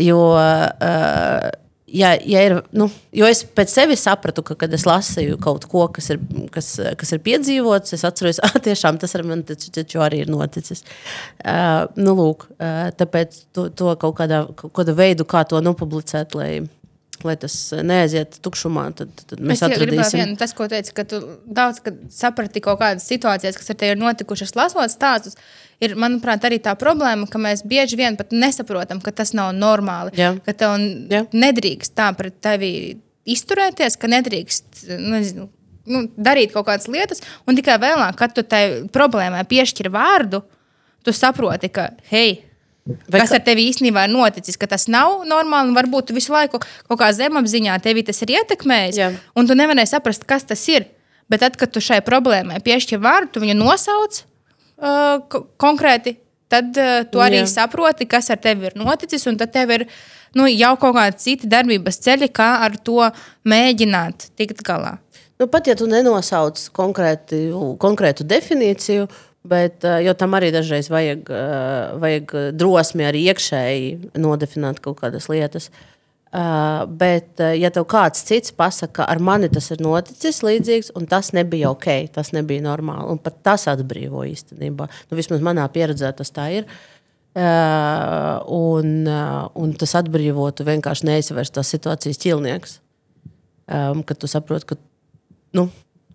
jo, uh, ja, ja ir, nu, jo es pēc sevis sapratu, ka, kad es lasīju kaut ko, kas ir, kas, kas ir piedzīvots, es atceros, ka tiešām tas ar mani taču, taču arī ir noticis. Uh, nu, lūk, uh, tāpēc to, to kaut kādā, kaut kādā veidu, kā to nopublicēt, lai, lai tas neaiziet tukšumā, tad, tad mēs es atradīsim. vienu, tas, ko teici, ka tu daudz kad saprati kaut kādas situācijas, kas ar tevi ir notikušas, lasot stāstus. Ir, manuprāt, arī tā problēma, ka mēs bieži vien pat nesaprotam, ka tas nav normāli. Jā. Ka tev Jā. nedrīkst tā pret tevi izturēties, ka nedrīkst nu, nu, darīt kaut kādas lietas. Un tikai vēlāk, kad tu tai problēmai piešķir vārdu, tu saproti, ka, hei, Vai kas ka- ar tevi īstenībā ir noticis, ka tas nav normāli, un varbūt tu visu laiku kaut kā zemapziņā tevi tas ir ietekmējis, Jā. un tu nevarēji saprast, kas tas ir. Bet tad, kad tu šai problēmai piešķir vārdu, tu viņu nosauc uh, ko- konkrēti, tad uh, tu arī Jā. Saproti, kas ar tevi ir noticis, un tad tev ir nu, jau kaut kādi citi darbības ceļi, kā ar to mēģināt tikt galā. Nu, pat ja tu nenosauc konkrēti, konkrētu definīciju, bet, eh, jo tam arī dažreiz vajag, eh, vajag drosmi arī iekšēji nodefinēt kaut kādas lietas. Uh, bet, eh, ja tev kāds cits pasakā, ka ar mani tas ir noticis līdzīgs, un tas nebija ok, tas nebija normāli, un pat tas atbrīvo īstenībā. Nu, vismaz manā pieredzē tas tā ir. Un, un tas atbrīvotu vienkārši neizvērst tās situācijas ķilnieks. Kad tu saproti, ka nu,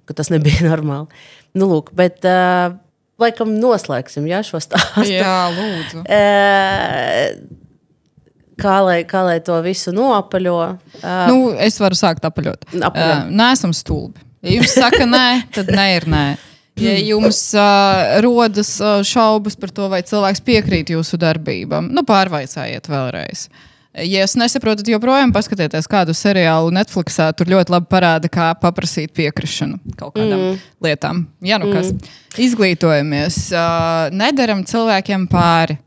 ka tas nebija normāli. Nu, lūk, bet, uh, laikam, noslēgsim jā, šo stāstu. Jā, lūdzu. Uh, kā, lai, kā lai to visu noapaļo? Uh, Nu, es varu sākt apaļot. Apaļo. Uh, nē, esam stulbi. Ja jums saka, nē, tad nē, ir nē. Ja jums uh, rodas uh, šaubas par to, vai cilvēks piekrīt jūsu darbībām, nu pārvaicājiet vēlreiz. Ja jūs nesaprotat, joprojām paskatieties kādu seriālu Netflixā, tur ļoti labi parāda, kā paprasīt piekrišanu kaut kādām mm. lietām. Jā, nu kas. Mm. Izglītojamies, uh, nedaram cilvēkiem pāri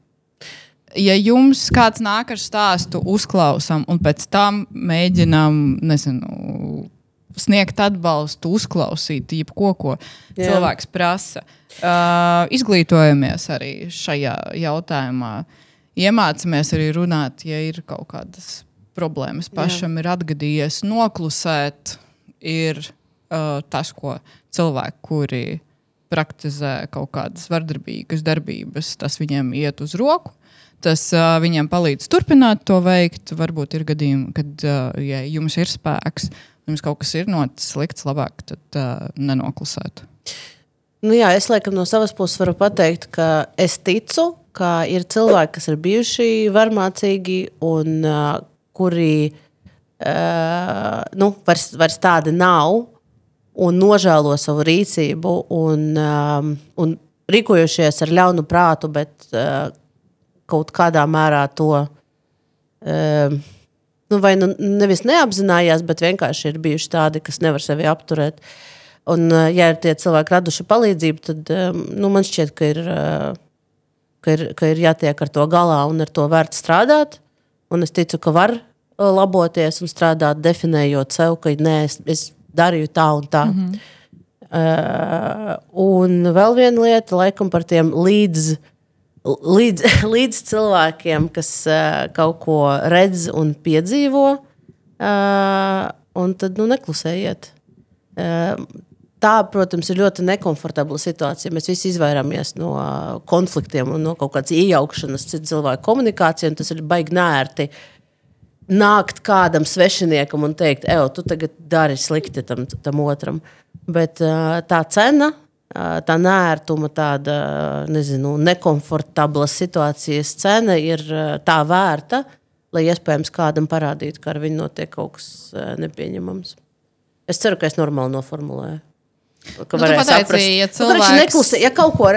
ja jums kāds nāk ar stāstu, uzklausām, un pēc tam mēģinām, nezinu, sniegt atbalstu, uzklausīt, jebko, ko Jā. cilvēks prasa. Uh, izglītojamies arī šajā jautājumā. Iemācāmies arī runāt, ja ir kaut kādas problēmas. Pašam Jā. ir atgadījies noklusēt, ir uh, tas, ko cilvēki, kuri praktizē kaut kādas vardarbīgas darbības, tas viņiem iet uz roku. Tas uh, viņiem palīdz turpināt to veikt. Varbūt ir gadījumi, kad uh, ja jums ir spēks, jums kaut kas ir noticis slikts, labāk tad uh, nenoklusēt. Nu, jā, es laikam no savas puses varu pateikt, ka es ticu, ka ir cilvēki, kas ir bijuši varmācīgi un uh, kuri uh, nu, vairs, vairs tādi nav un nožēlo savu rīcību un, um, un rīkojušies ar ļaunu prātu, bet uh, kaut kādā mērā to. Um, nu, vai nu nevis neapzinājās, bet vienkārši ir bijuši tādi, kas nevar sevi apturēt. Un, ja ir tie cilvēki raduši palīdzību, tad nu, man šķiet, ka ir, ka, ir, ka ir jātiek ar to galā un ar to vērt strādāt. Un es ticu, ka var uh, laboties un strādāt, definējot sev, ka nē, es, es darīju tā un tā. Mm -hmm. Uh, un vēl viena lieta, laikam, par tiem līdz, līdz, līdz cilvēkiem, kas uh, kaut ko redz un piedzīvo, uh, un tad nu, neklusējiet. Uh, tā, protams, ir ļoti nekomfortabla situācija. Mēs visi izvairāmies no konfliktiem un no kaut kādas iejaukšanās citu cilvēku komunikācijā, un tas ir baigi nērti. nākt kādam svešiniekam un teikt, ej, tu tagad dari slikti tam, tam otram. Bet tā cena, tā nērtuma, tāda nezinu, nekomfortabla situācijas cena ir tā vērta, lai iespējams kādam parādītu, ka ar viņu notiek kaut kas nepieņemams. Es ceru, ka es normāli noformulēju. Ka Nu, tu varēja pateici, saprast. ja Nu, cilvēks- kurš neklusē, ja kaut ko,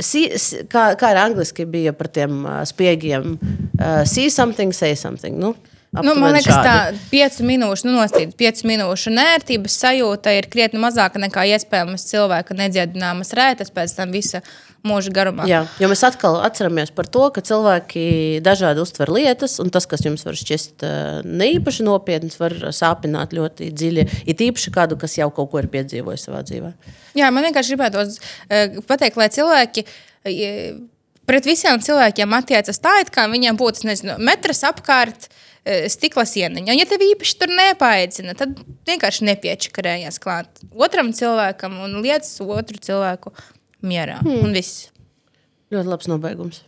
see, see- kā, kā ir angliski bija par tiem uh, spiegiem, uh, see something, say something. Nu, Nu, man liekas, tā šādi. piecu minūšu, nu, nostīt, piecu minūšu nērtības sajūta ir krietni mazāka nekā iespējams cilvēka nedziedināmas rētas pēc tam visa mūža garumā. Jā, jo mēs atkal atceramies par to, ka cilvēki dažādi uztver lietas, un tas, kas jums var šķist uh, neīpaši nopietns, var sāpināt ļoti dziļi. Ir īpaši kādu, kas jau kaut ko ir piedzīvojis savā dzīvē. Jā, man vienkārši gribētos uh, pateikt, lai cilvēki. Uh, Pret visiem cilvēkiem attiecas tā, it kā viņiem būtu nezinu, metrs apkārt, uh, stikla sieniņa. Un, ja tev īpaši tur nepaicina, tad vienkārši nepiečakarējies klāt otram cilvēkam un lietas otru cilvēku mierā. Hmm. Un viss. Ļoti labs nobeigums.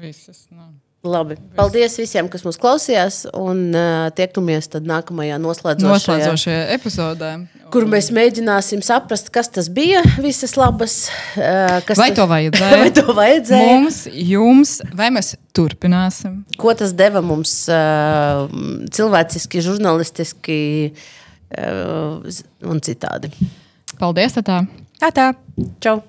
Visas, nu. Labi. Paldies visiem, kas mūs klausījās, un uh, tiekamies tad nākamajā noslēdzošajā. Noslēdzošajā epizodē. Kur mēs mēģināsim saprast, kas tas bija, visas labas. Uh, kas Vai tas- to vai to vajadzēja? Mums, jums, vai mēs turpināsim? Ko tas deva mums uh, cilvēciski, žurnālistiski uh, un citādi? Paldies! Tā. Tā tā. Čau!